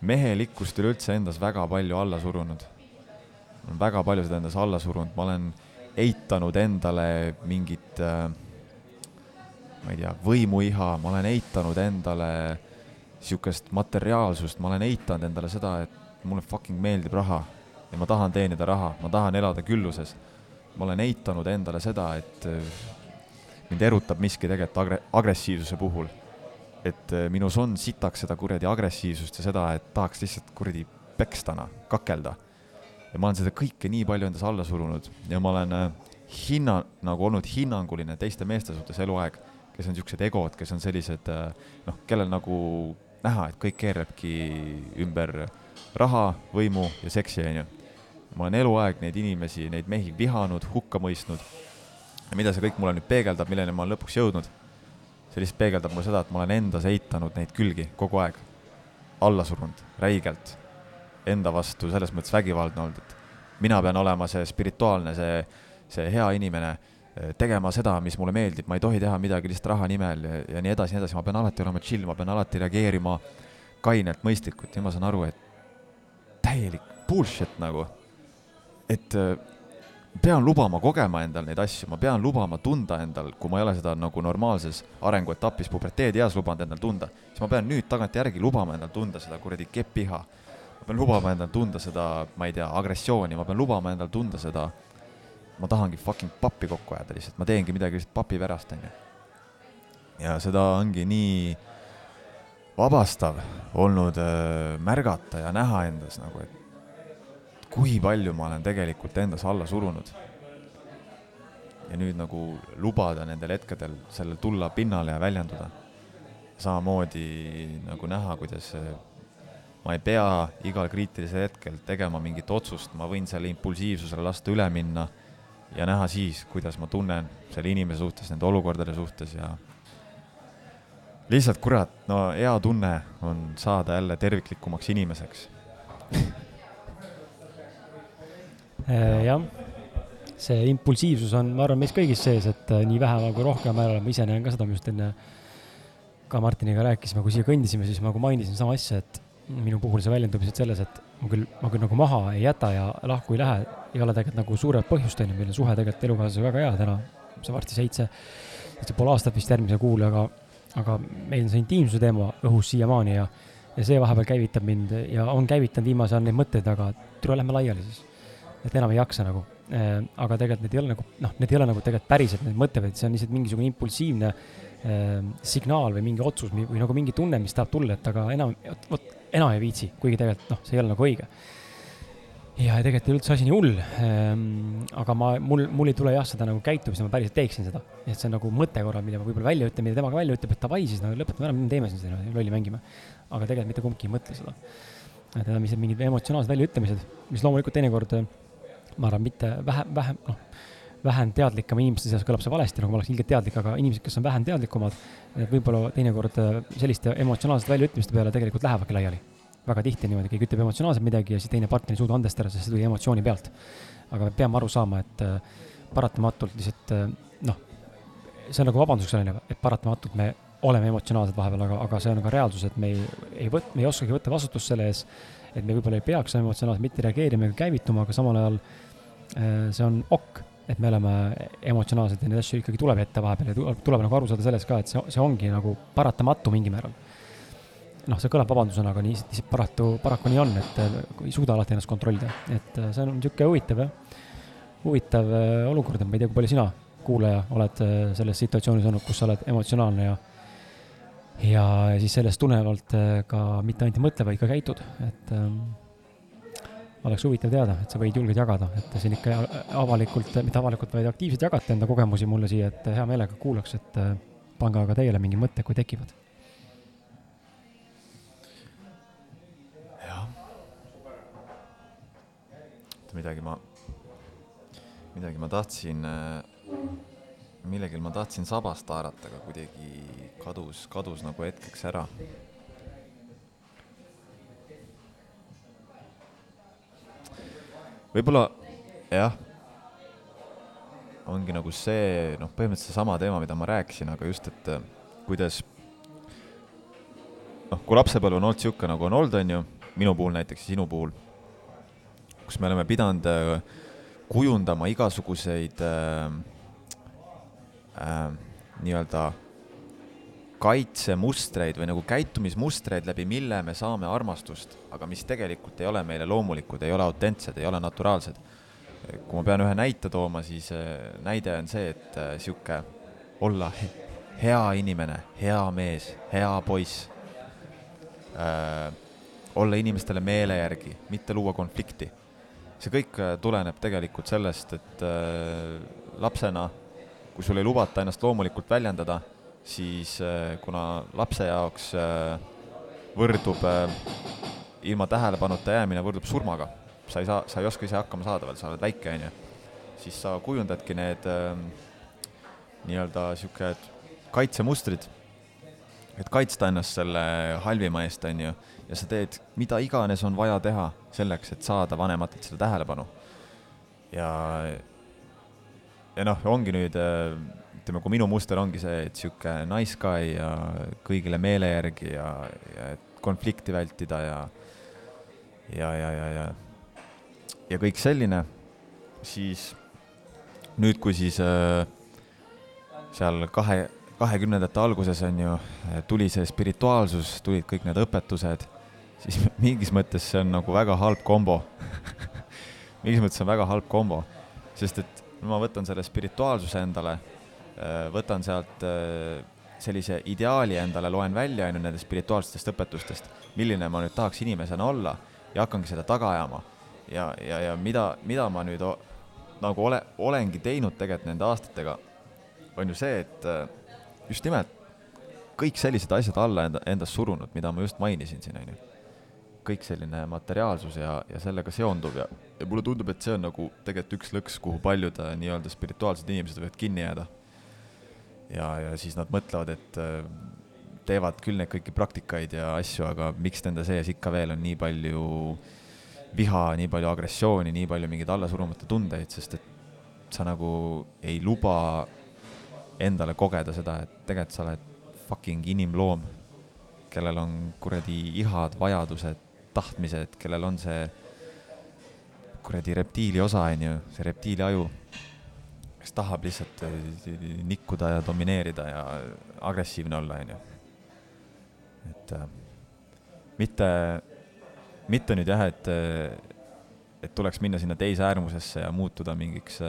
mehelikkust üleüldse endas väga palju alla surunud. väga palju seda endas alla surunud, ma olen eitanud endale mingit äh, ma ei tea, võimuiha, ma olen eitanud endale niisugust materiaalsust, ma olen eitanud endale seda, et mulle fucking meeldib raha ja ma tahan teenida raha, ma tahan elada külluses. Ma olen eitanud endale seda, et äh, mind erutab miski tegelikult agre-, agressiivsuse puhul et äh, minus on sitaks seda kuradi agressiivsust ja seda, et tahaks lihtsalt kuradi pekstana, kakelda. ja ma olen seda kõike nii palju endas alla surunud ja ma olen äh, hinna, nagu olnud hinnanguline teiste meeste suhtes eluaeg, kes on niisugused egod, kes on sellised noh, kellel nagu näha, et kõik keerlebki ümber raha, võimu ja seksi, on ju. Ma olen eluaeg neid inimesi, neid mehi vihanud, hukka mõistnud. ja mida see kõik mulle nüüd peegeldab, milleni ma olen lõpuks jõudnud? See lihtsalt peegeldab mulle seda, et ma olen endas eitanud neid külgi kogu aeg, alla surunud räigelt, enda vastu selles mõttes vägivaldne olnud, et mina pean olema see spirituaalne, see, see hea inimene, tegema seda, mis mulle meeldib, ma ei tohi teha midagi lihtsalt raha nimel ja, ja nii edasi, nii edasi, ma pean alati olema chill, ma pean alati reageerima kainelt, mõistlikult. Ja ma saan aru, et täielik bullshit nagu, et pean lubama kogema endal neid asju, ma pean lubama tunda endal, kui ma ei ole seda nagu normaalses arenguetapis puberteedieas lubanud endal tunda, siis ma pean nüüd tagantjärgi lubama endal tunda seda kuradi keppiha. ma pean lubama endal tunda seda, ma ei tea, agressiooni, ma pean lubama endal tunda seda ma tahangi fucking pappi kokku ajada lihtsalt, ma teengi midagi lihtsalt papi pärast, onju. ja seda ongi nii vabastav olnud äh, märgata ja näha endas nagu, et kui palju ma olen tegelikult endas alla surunud. ja nüüd nagu lubada nendel hetkedel sellel tulla pinnale ja väljenduda. samamoodi nagu näha, kuidas äh, ma ei pea igal kriitilisel hetkel tegema mingit otsust, ma võin selle impulsiivsusele lasta üle minna ja näha siis, kuidas ma tunnen selle inimese suhtes, nende olukordade suhtes ja lihtsalt kurat, no hea tunne on saada jälle terviklikumaks inimeseks jah, see impulsiivsus on, ma arvan, meis kõigis sees, et äh, nii vähemal kui rohkem määral, ma ise näen ka seda, me just enne ka Martiniga rääkisime, kui siia kõndisime, siis ma nagu mainisin sama asja, et minu puhul see väljendub lihtsalt selles, et ma küll, ma küll nagu maha ei jäta ja lahku ei lähe, ei ole tegelikult nagu suuremat põhjust, on ju, meil on suhe tegelikult elukaaslasega väga hea täna, see varsti seitse, seitse pool aastat vist järgmisel kuul, aga, aga meil on see intiimsuse teema õhus siiamaani ja, ja see vahepeal käivitab mind ja on käivitanud viimase ajal neid mõtteid, aga tule lähme laiali siis. Et enam ei jaksa nagu äh,, aga tegelikult need ei ole nagu, noh, need ei ole nagu tegelikult päriselt need mõtted, vaid see on lihtsalt mingisugune impulsiivne äh, signaal või mingi otsus või, nagu mingi tunne, mis tahab tulla, et aga enam, vot enam ei viitsi, kuigi tegelikult noh, see ei ole nagu õige. ja tegelikult ei ole üldse asi nii hull ehm,. aga ma, mul, mul ei tule jah seda nagu käitumist, ma päriselt teeksin seda. et see on nagu mõte korra, mida ma võib-olla välja ütlen, mida tema ka välja ütleb, et davai siis no lõpetame ära, teeme siin seda lolli mängime. aga tegelikult mitte kumbki ei mõtle seda. et need on lihtsalt mingid emotsionaalsed väljaütlemised, mis loomulikult teinekord ma arvan, mitte vähem, vähem, noh vähem teadlikema inimeste seas kõlab see valesti, nagu ma oleks ilgelt teadlik, aga inimesed, kes on vähem teadlikumad, võib-olla teinekord äh, selliste emotsionaalsete väljaütlemiste peale tegelikult lähevadki laiali. väga tihti niimoodi, keegi ütleb emotsionaalselt midagi ja siis teine partner ei suuda andestada, sest see tuli emotsiooni pealt. aga me peame aru saama, et äh, paratamatult lihtsalt äh, noh, see on nagu vabanduseks ju, et paratamatult me oleme emotsionaalsed vahepeal, aga, aga see on ka reaalsus, et me ei, ei võt-, me ei oskagi võtta vastutust selle ees, et me võib-olla ei peaks emotsionaalselt mitte reageerima ega käivituma, aga samal ajal see on ok et me oleme emotsionaalsed ja neid asju ikkagi tuleb ette vahepeal ja tuleb, nagu aru saada sellest ka, et see, see ongi nagu paratamatu mingil määral. noh, see kõlab vabandusena, aga nii, lihtsalt paraku, paraku nii on, et ei suuda alati ennast kontrollida, et äh, see on niisugune huvitav jah, huvitav äh, olukord, et ma ei tea, kui palju sina, kuulaja, oled äh, selles situatsioonis olnud, kus sa oled emotsionaalne ja ja siis sellest tulenevalt ka mitte ainult ei mõtle, vaid ka käitud, et ähm, oleks huvitav teada, et sa võid julged jagada, et te siin ikka avalikult, mitte avalikult, vaid aktiivselt jagate enda kogemusi mulle siia, et hea meelega kuulaks, et äh, pange aga teile mingi mõte, kui tekivad. jah. midagi ma, midagi ma tahtsin, äh, millegil ma tahtsin sabast haarata, aga kuidagi kadus, kadus nagu hetkeks ära. Võib-olla jah, ongi nagu see, noh, põhimõtteliselt seesama teema, mida ma rääkisin, aga just, et äh, kuidas noh, kui lapsepõlv on olnud niisugune, nagu on olnud, on ju, minu puhul näiteks, sinu puhul, kus me oleme pidanud äh, kujundama igasuguseid äh, äh, nii-öelda kaitsemustreid või nagu käitumismustreid, läbi mille me saame armastust, aga mis tegelikult ei ole meile loomulikud, ei ole autentsed, ei ole naturaalsed. kui ma pean ühe näite tooma, siis äh, näide on see, et äh, olla hea inimene, hea mees, hea poiss äh,, olla inimestele meele järgi, mitte luua konflikti. see kõik äh, tuleneb tegelikult sellest, et äh, lapsena, kui sul ei lubata ennast loomulikult väljendada siis äh, kuna lapse jaoks äh, võrdub äh, ilma tähelepanuta jäämine võrdub surmaga, sa ei saa, sa ei oska ise hakkama saada veel, sa oled väike, on ju, siis sa kujundadki need nii-öelda niisugused kaitsemustrid, et kaitsta ennast selle halvima eest, on ju, ja sa teed mida iganes on vaja teha selleks, et saada vanematelt seda tähelepanu. ja, ja noh, ongi nüüd ütleme, kui minu muster ongi see, et sihuke nice guy ja kõigile meele järgi ja, ja et konflikti vältida ja, ja, ja, ja, ja, ja kõik selline, siis nüüd, kui siis äh, seal kahe, kahekümnendate alguses on ju, tuli see spirituaalsus, tulid kõik need õpetused, siis mingis mõttes see on nagu väga halb kombo. Mingis mõttes on väga halb kombo, sest et ma võtan selle spirituaalsuse endale, võtan sealt sellise ideaali endale, loen välja, on ju, nendest spirituaalsetest õpetustest, milline ma nüüd tahaks inimesena olla ja hakkangi seda taga ajama. ja, ja, ja mida, mida ma nüüd nagu ole, olengi teinud tegelikult nende aastatega, on ju see, et just nimelt kõik sellised asjad alla enda, endast surunud, mida ma just mainisin siin, on ju kõik selline materiaalsus ja, ja sellega seonduv ja, ja mulle tundub, et see on nagu tegelikult üks lõks, kuhu paljud nii-öelda spirituaalsed inimesed võivad kinni jääda. ja, ja siis nad mõtlevad, et äh, teevad küll neid kõiki praktikaid ja asju, aga miks nende sees ikka veel on nii palju viha, nii palju agressiooni, nii palju mingeid allasurumata tundeid, sest et sa nagu ei luba endale kogeda seda, et tegelikult sa oled fucking inimloom, kellel on kuradi ihad, vajadused, tahtmised, kellel on see kuradi reptiili osa, on ju, see reptiili aju, kes tahab lihtsalt äh, nikkuda ja domineerida ja agressiivne olla, on ju. et äh, mitte, mitte nüüd jah, et, äh, et tuleks minna sinna teise äärmusesse ja muutuda mingiks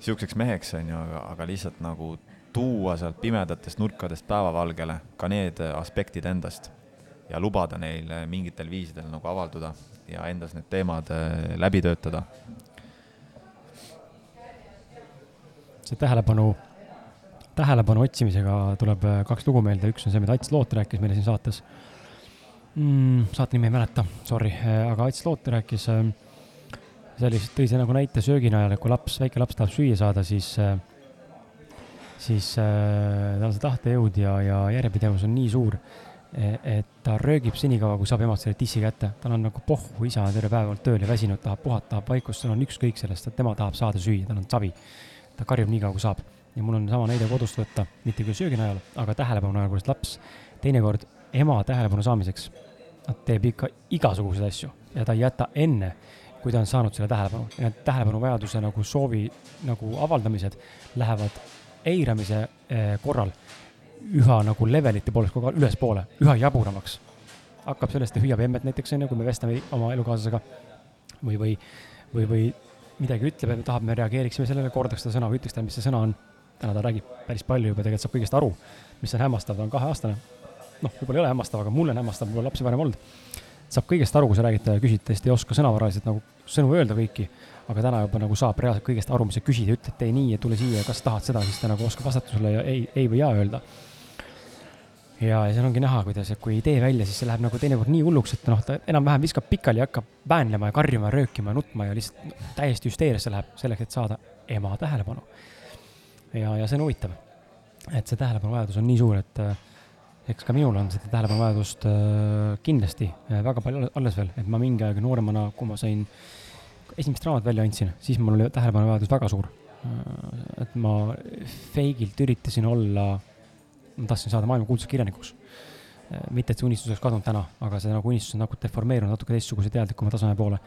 sihukeseks meheks, on ju, aga, aga lihtsalt nagu tuua sealt pimedatest nurkadest päevavalgele ka need aspektid endast ja lubada neil mingitel viisidel nagu avalduda ja endas need teemad äh, läbi töötada. see tähelepanu, tähelepanu otsimisega tuleb äh, kaks lugu meelde, üks on see, mida Ats Loot rääkis meile siin saates mm,. saate nime ei mäleta, sorry, äh, aga Ats Loot rääkis sellist, tõi see nagu näite söögi najal, et kui laps, väike laps tahab süüa saada, siis siis tal see tahtejõud ja, ja järjepidevus on nii suur et ta röögib senikaua, kui saab emalt selle tissi kätte, tal on nagu pohhu, isa on terve päev olnud tööl ja väsinud, tahab puhata, tahab vaikust, tal on ükskõik sellest, et tema tahab saada süüa, tal on savi. ta karjub nii kaua, kui saab. Ja mul on sama näide kodust võtta, mitte küll söögi najal, aga tähelepanu najal, kuidas laps. Teinekord ema tähelepanu saamiseks, ta teeb ikka igasuguseid asju ja ta ei jäta enne, kui ta on saanud selle tähelepanu. Ja need tähelepanuvajaduse nagu soovi nagu avaldamised lähevad eiramise eh, korral üha nagu levelite poolest kogu aeg ülespoole, üha jaburamaks. hakkab sellest ja hüüab emmet näiteks onju, kui me vestleme oma elukaaslasega või, või, või, või midagi ütleb ja tahab, me reageeriksime sellele, kordaks seda sõna või ütleks talle, mis see sõna on. täna ta räägib päris palju juba, tegelikult saab kõigest aru, mis on hämmastav, ta on kaheaastane. noh, võib-olla ei ole hämmastav, aga mulle on hämmastav, mul on lapsi varem olnud. saab kõigest aru, kui sa räägid talle, küsid, tõesti ei oska sõnavaraliselt nagu sõnu öelda kõiki aga täna juba nagu saab reaalselt kõigest aru, mis sa küsid ja ütled, tee nii ja tule siia ja kas tahad seda, siis ta nagu oskab vastata sulle ja ei, ei või jaa öelda ja, ja seal ongi näha, kuidas, kui ei tee välja, siis see läheb nagu teinekord nii hulluks, et noh, ta enam-vähem viskab pikali ja hakkab väänlema ja karjuma röökima nutma ja lihtsalt no, täiesti hüsteeriasse läheb selleks, et saada ema tähelepanu. ja, ja see on huvitav, et see tähelepanuvajadus on nii suur, et äh, eks ka minul on seda tähelepanuvajadust äh, kindlasti äh, väga palju alles veel, et ma mingi aeg nooremana, kui ma sain esimest raamat välja andsin, siis mul oli tähelepanuvajadus väga suur. et ma feigilt üritasin olla ma tahtsin saada maailmakuulsaks kirjanikuks. Äh, mitte, et see unistus oleks kadunud täna, aga see nagu unistus on nagu deformeerunud natuke teistsuguse teadlikuma taseme poole.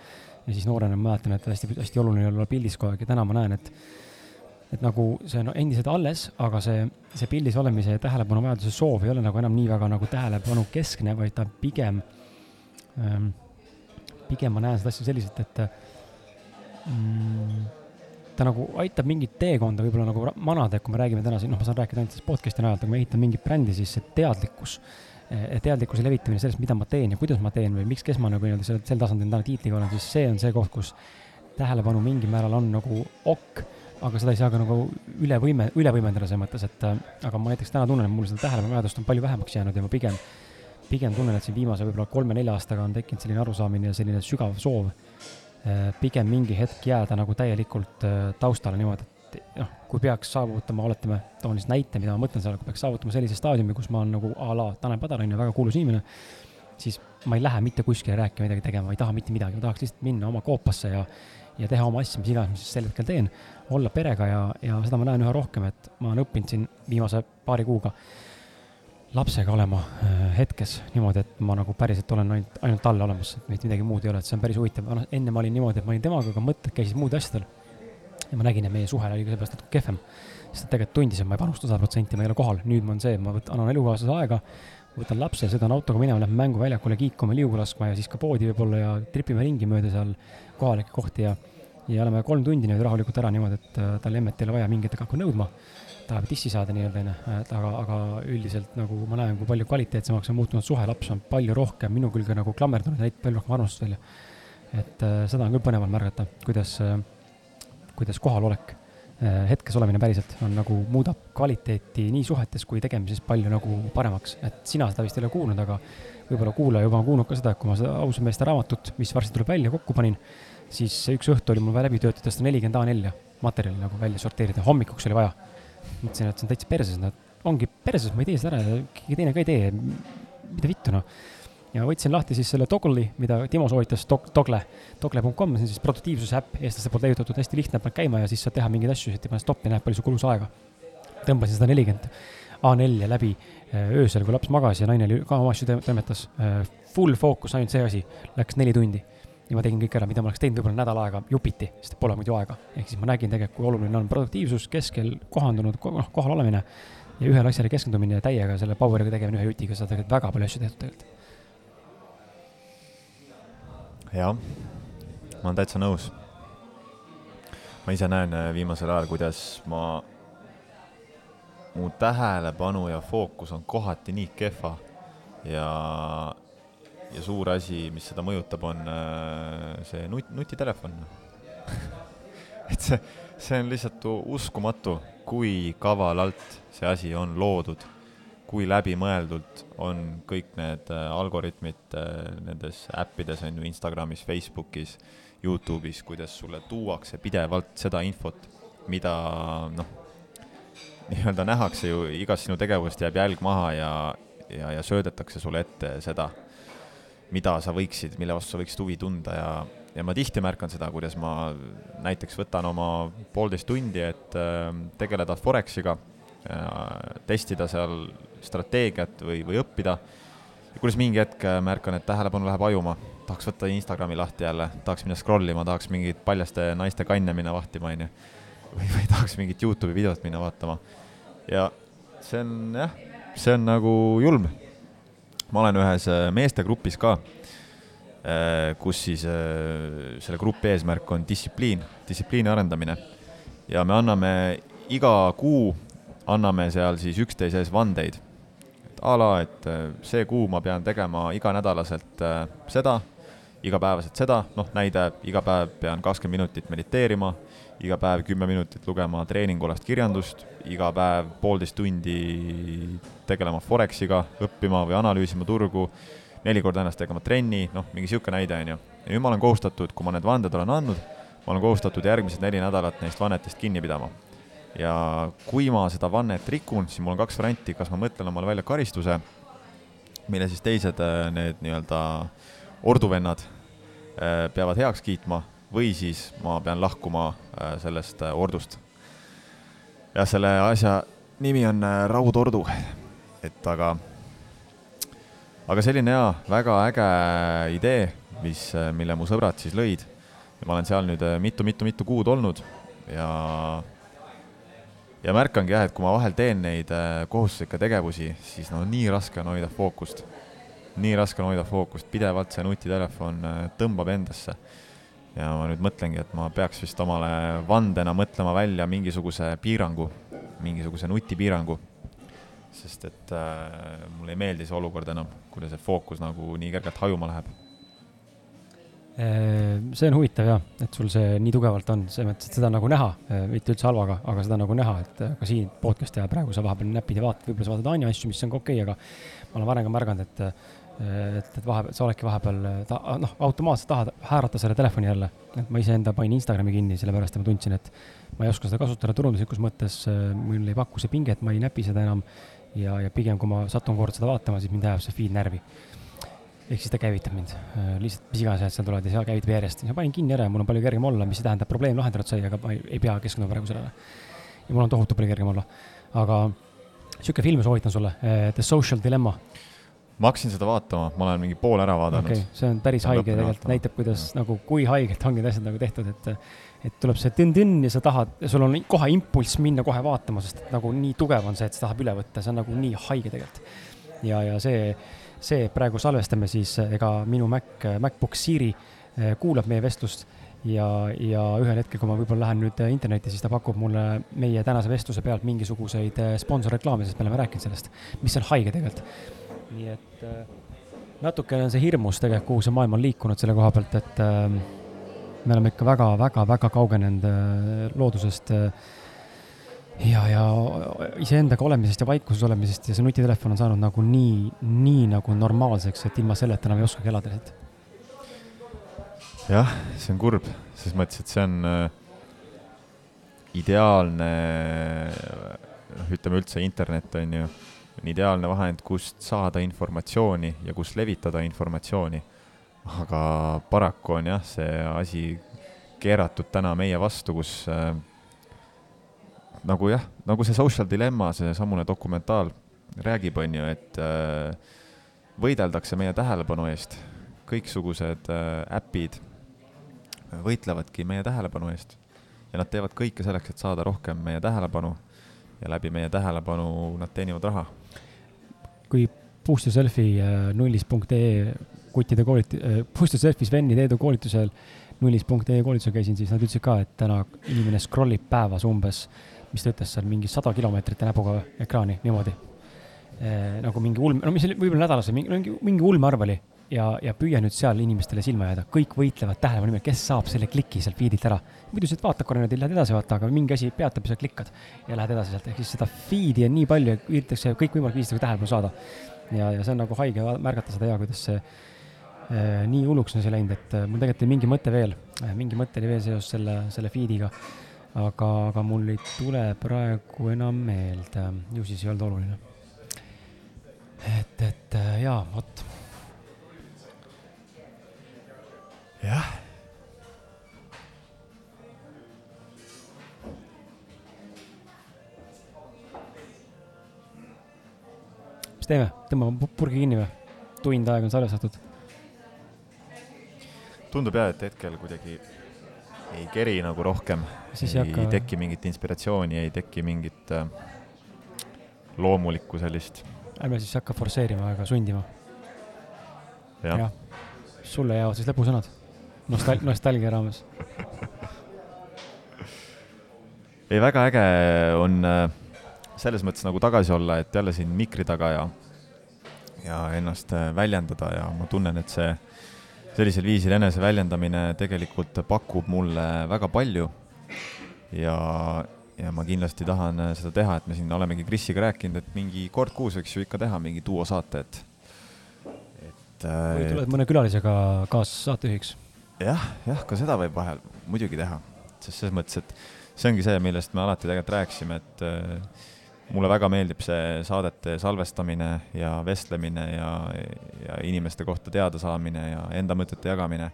ja siis noorena ma mäletan, et hästi, hästi oluline olla pildis kogu aeg ja täna ma näen, et et nagu see on endiselt alles, aga see, see pildis olemise ja tähelepanu vajaduse soov ei ole nagu enam nii väga nagu tähelepanu keskne, vaid ta pigem ähm,, pigem ma näen seda asja selliselt, et mm, ta nagu aitab mingit teekonda võib-olla nagu manada, et kui me räägime täna siin, noh, ma saan rääkida ainult sellest podcast'i najalt, aga ma ehitan mingit brändi, siis see teadlikkus, eh, teadlikkuse levitamine sellest, mida ma teen ja kuidas ma teen või miks, kes ma nagu nii-öelda sel, sel tasandil täna tiitliga olen, siis see on see koht, kus tähelepanu mingil määral on nagu ok, aga seda ei saa ka nagu üle võime, üle võimendada selles mõttes, et äh, aga ma näiteks täna tunnen, et mul seda tähelepanu vajadust on palju vähemaks jäänud ja ma pigem, pigem tunnen, et siin viimase võib-olla kolme-nelja aastaga on tekkinud selline arusaamine ja selline sügav soov pigem mingi hetk jääda nagu täielikult äh, taustale niimoodi, et noh, kui peaks saavutama, oletame, toon siis näite, mida ma mõtlen seal, kui peaks saavutama sellise staadiumi, kus ma olen nagu a la Tanel Padar on ju, väga kuulus inimene, siis ma ei lähe mitte kuskile rääkima, midagi tegema, ma ei taha mitte midagi, ma tahaks lihtsalt minna oma koopasse ja ja teha oma asja, mis iganes ma siis sel hetkel teen, olla perega ja, ja seda ma näen üha rohkem, et ma olen õppinud siin viimase paari kuuga lapsega olema äh, hetkes niimoodi, et ma nagu päriselt olen ainult, ainult talle olemas, mitte midagi muud ei ole, et see on päris huvitav, noh, enne ma olin niimoodi, et ma olin temaga, aga mõtted käisid muude asjadel. ja ma nägin, et meie suhe oli seepärast natuke kehvem, sest et tegelikult tundis, et ma ei panusta sada protsenti, ma ei ole kohal, nüüd ma on see, ma võtan, annan elukaaslase aega, võtan lapse, sõidan autoga minema, lähme mänguväljakule kiikuma, liugu laskma ja siis ka poodi võib-olla ja tripime ringi mööda seal kohalikke kohti ja ja oleme kolm tundi nüüd rahulikult ära niimoodi, et äh, tal emmet ei ole vaja mingit hakka nõudma. Tahab tissi saada nii-öelda onju, et aga, aga üldiselt nagu ma näen, kui palju kvaliteetsemaks on muutunud suhe, laps on palju rohkem minu külge nagu klammerdunud näitab palju rohkem armastust välja. et äh, seda on küll põnev märgata, kuidas äh,, kuidas kohalolek äh,, hetkes olemine päriselt on nagu, muudab kvaliteeti nii suhetes kui tegemises palju nagu paremaks, et sina seda vist ei ole kuulnud, aga võib-olla kuulaja juba on kuulnud ka seda, et kui ma seda ausate meeste raamatut, mis varsti tuleb välja, kokku panin siis üks õhtu oli mul vaja läbi töötada seda nelikümmend A4 materjali nagu välja sorteerida, hommikuks oli vaja. Mõtlesin, et see on täitsa perses, no ongi perses, ma ei tee seda ära, keegi teine ka ei tee. mida vittu noh. ja võtsin lahti siis selle Toggle'i, mida Timo soovitas, Togle, togle.com, see on siis produktiivsuse äpp, eestlaste poolt leiutatud, hästi lihtne, paned käima ja siis saad teha mingeid asju, et ei pane stoppi, näed, palju sul kulus aega. tõmbasin seda nelikümmend A4 läbi äh, öösel, kui laps magas ja naine oli ka oma asju toimetas. Äh, full fookus, ainult see asi, läks neli tundi ja ma tegin kõik ära, mida ma oleks teinud võib-olla nädal aega jupiti, sest pole muidu aega. ehk siis ma nägin tegelikult, kui oluline on produktiivsus, keskel kohandunud, noh, kohal olemine ja ühele asjale keskendumine ja täiega selle power'iga tegemine ühe jutiga, saad tegelikult väga palju asju tehtud tegelikult. jah, ma olen täitsa nõus. ma ise näen äh, viimasel ajal, kuidas ma, mu tähelepanu ja fookus on kohati nii kehva ja ja suur asi, mis seda mõjutab, on äh, see nut-, nutitelefon. Et see, see on lihtsalt uskumatu, kui kavalalt see asi on loodud, kui läbimõeldult on kõik need äh, algoritmid äh, nendes äppides, on ju, Instagramis, Facebookis, Youtube'is, kuidas sulle tuuakse pidevalt seda infot, mida noh, nii-öelda nähakse ju, igast sinu tegevust jääb jälg maha ja, ja, ja söödetakse sulle ette seda mida sa võiksid, mille vastu sa võiksid huvi tunda ja, ja ma tihti märkan seda, kuidas ma näiteks võtan oma poolteist tundi, et äh, tegeleda Forexiga äh,, testida seal strateegiat või, või õppida, kuidas mingi hetk äh, märkan, et tähelepanu läheb ajuma, tahaks võtta Instagrami lahti jälle, tahaks minna scroll ima, tahaks mingit paljaste naiste kanne minna vahtima, on ju. või, või tahaks mingit Youtube'i videot minna vaatama. ja see on jah, see on nagu julm ma olen ühes äh, meestegrupis ka, äh, kus siis äh, selle grupi eesmärk on distsipliin, distsipliini arendamine. ja me anname iga kuu, anname seal siis üksteise ees vandeid. et a la, et see kuu ma pean tegema iganädalaselt seda, igapäevaselt seda, noh, näide, iga päev pean kakskümmend minutit mediteerima, iga päev kümme minutit lugema treeningulast kirjandust, iga päev poolteist tundi tegelema Forexiga, õppima või analüüsima turgu, neli korda ennast tegema trenni, noh, mingi niisugune näide, on ju. ja nüüd ma olen kohustatud, kui ma need vanded olen andnud, ma olen kohustatud järgmised neli nädalat neist vannetest kinni pidama. ja kui ma seda vannet rikun, siis mul on kaks varianti, kas ma mõtlen omale välja karistuse, mille siis teised äh, need nii-öelda orduvennad äh, peavad heaks kiitma või siis ma pean lahkuma äh, sellest ordust. jah, selle asja nimi on raudordu et aga, aga selline jaa, väga äge idee, mis, mille mu sõbrad siis lõid. ja ma olen seal nüüd mitu-mitu-mitu kuud olnud ja, ja märkangi jah, et kui ma vahel teen neid äh, kohustuslikke tegevusi, siis no nii raske on hoida fookust. nii raske on hoida fookust, pidevalt see nutitelefon äh, tõmbab endasse ja ma nüüd mõtlengi, et ma peaks vist omale vandena mõtlema välja mingisuguse piirangu, mingisuguse nutipiirangu sest et äh, mulle ei meeldi see olukord enam, kuidas see fookus nagu nii kergelt hajuma läheb. Äh, see on huvitav jah, et sul see nii tugevalt on, selles mõttes, et seda nagu näha, äh, mitte üldse halvaga, aga seda nagu näha, et äh, ka siin podcast'i ajal praegu sa vahepeal näpid ja vaatad, võib-olla sa vaatad Anja asju, mis on ka okei okay,, aga ma olen varem ka märganud, et et, et vahepeal, sa oledki vahepeal ta, noh, automaatselt tahad häärata selle telefoni jälle. et ma iseenda panin Instagrami kinni, sellepärast et ma tundsin, et ma ei oska seda kasutada turunduslikus mõttes, mul ei paku see pinget, ma ei näpi seda enam ja, ja pigem, kui ma satun kord seda vaatama, siis mind ajab see feed närvi. ehk siis ta käivitab mind, äh, lihtsalt mis iganes asjad seal tulevad ja seal käivitab järjest ja panin kinni ära ja mul on palju kergem olla, mis ei tähenda, et probleem lahendatud sai, aga ma ei, ei pea keskenduma praegu sellele. ja mul on tohutu palju kergem olla. aga sihuke film soovitan sulle, The Social Dilemma ma hakkasin seda vaatama, ma olen mingi pool ära vaadanud okay,. see on päris haige tegelikult, näitab, kuidas ja. nagu, kui haigelt ongi need asjad nagu tehtud, et et tuleb see tünn-tünn ja sa tahad, sul on kohe impulss minna kohe vaatama, sest et nagu nii tugev on see, et sa tahab üle võtta, see on nagu nii haige tegelikult. ja, ja see, see praegu salvestame siis, ega minu Mac, MacBook Siri eh, kuulab meie vestlust ja, ja ühel hetkel, kui ma võib-olla lähen nüüd internetti, siis ta pakub mulle meie tänase vestluse pealt mingisuguseid sponsorreklaame, sest me oleme rääkinud sellest, mis on haige tegelikult. Nii et natukene on see hirmus tegelikult, kuhu see maailm on liikunud selle koha pealt, et me oleme ikka väga-väga-väga kaugenenud loodusest ja, ja iseendaga olemisest ja vaikuses olemisest ja see nutitelefon on saanud nagu nii, nii nagu normaalseks, et ilma selleta enam ei oskagi elada lihtsalt. jah, see on kurb, ses mõttes, et see on äh, ideaalne, noh, ütleme üldse internet on ju, on ideaalne vahend, kust saada informatsiooni ja kust levitada informatsiooni. aga paraku on jah, see asi keeratud täna meie vastu, kus äh, nagu jah, nagu see Social Dilemma, seesamune dokumentaal räägib, on ju, et äh, võideldakse meie tähelepanu eest. kõiksugused äh, äpid võitlevadki meie tähelepanu eest ja nad teevad kõike selleks, et saada rohkem meie tähelepanu ja läbi meie tähelepanu nad teenivad raha. Kui Boost Yourselfi äh, nullis.ee kuttide kooliti- äh,, Boost Yourselfi Sveni Teedu koolitusel nullis.ee koolitusel käisin, siis nad ütlesid ka, et täna inimene scroll ib päevas umbes mis ta ütles seal, mingi sada kilomeetrit näpuga ekraani niimoodi e,. nagu mingi ulme, no mis oli võib-olla nädalas, mingi, mingi, mingi ulmearv oli ja, ja püüa nüüd seal inimestele silma jääda, kõik võitlevad tähelepanu nimel, kes saab selle kliki sealt feed'ilt ära. muidu sa vaatad korra niimoodi, lähed edasi vaata, aga mingi asi peatab ja sa klikkad ja lähed edasi sealt, ehk siis seda feed'i on nii palju ja üritatakse kõikvõimalik viisidega tähelepanu saada. ja, ja see on nagu haige märgata seda ja kuidas see eh, nii hulluks on see läinud, et mul tegelikult oli mingi mõte veel, mingi mõte oli veel seoses selle, selle feed'iga aga, aga mul ei tule praegu enam meelde, ju siis ei olnud oluline. et, et jaa, vot. Jah. mis teeme, tõmbame purgi kinni või? tund aega on salvestatud. tundub jah, et hetkel kuidagi ei keri nagu rohkem, ei hakka... teki mingit inspiratsiooni, ei teki mingit äh, loomulikku sellist. ärme siis hakka forsseerima ega sundima. jah ja. sulle jäävad siis lõpusõnad Nostal-, nostalgia raames ei, väga äge on äh, selles mõttes nagu tagasi olla, et jälle siin mikri taga ja, ja ennast äh, väljendada ja ma tunnen, et see sellisel viisil eneseväljendamine tegelikult pakub mulle väga palju ja, ja ma kindlasti tahan seda teha, et me siin olemegi Krisiga rääkinud, et mingi kord kuus võiks ju ikka teha mingi duosaate, et, et või tuled mõne külalisega kaassaatejuhiks? Jah, jah, ka seda võib vahel muidugi teha, sest selles mõttes, et see ongi see, millest me alati tegelikult rääkisime, et äh, mulle väga meeldib see saadete salvestamine ja vestlemine ja, ja inimeste kohta teada saamine ja enda mõtete jagamine.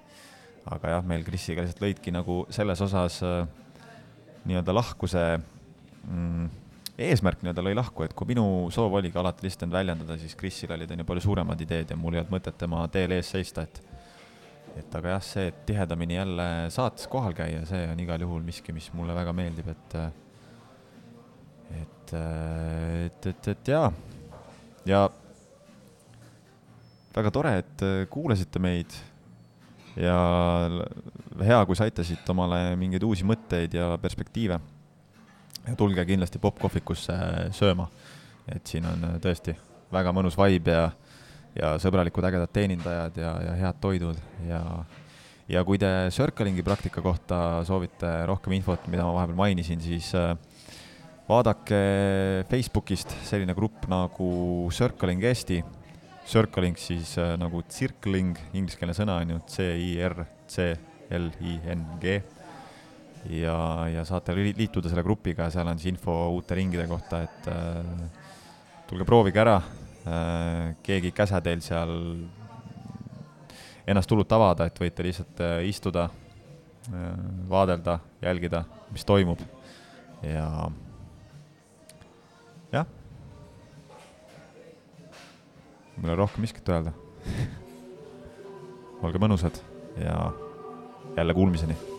aga jah, meil Krisiga lihtsalt lõidki nagu selles osas äh, nii-öelda lahku see mm, eesmärk nii-öelda lõi lahku, et kui minu soov oligi alati lihtsalt end väljendada, siis Krisil olid on ju palju suuremad ideed ja mul ei olnud mõtet tema teel ees seista, et et aga jah, see, et tihedamini jälle saates kohal käia, see on igal juhul miski, mis mulle väga meeldib, et et, et, et, et jaa, ja väga tore, et kuulasite meid. Ja hea, kui saite siit omale mingeid uusi mõtteid ja perspektiive. ja tulge kindlasti popkohvikusse sööma, et siin on tõesti väga mõnus vibe ja, ja sõbralikud ägedad teenindajad ja, ja head toidud ja ja kui te Circlingi praktika kohta soovite rohkem infot, mida ma vahepeal mainisin, siis äh, vaadake Facebookist selline grupp nagu Circling Eesti. Circling siis äh, nagu circling, ingliskeelne sõna on ju C-I-R-C-L-I-N-G. ja, ja saate liituda selle grupiga, seal on siis info uute ringide kohta, et äh, tulge proovige ära keegi ei käsa teil seal ennast hullult avada, et võite lihtsalt äh, istuda äh,, vaadelda, jälgida, mis toimub. Ja jah. mul ei ole rohkem miskit öelda. Olge mõnusad ja jälle kuulmiseni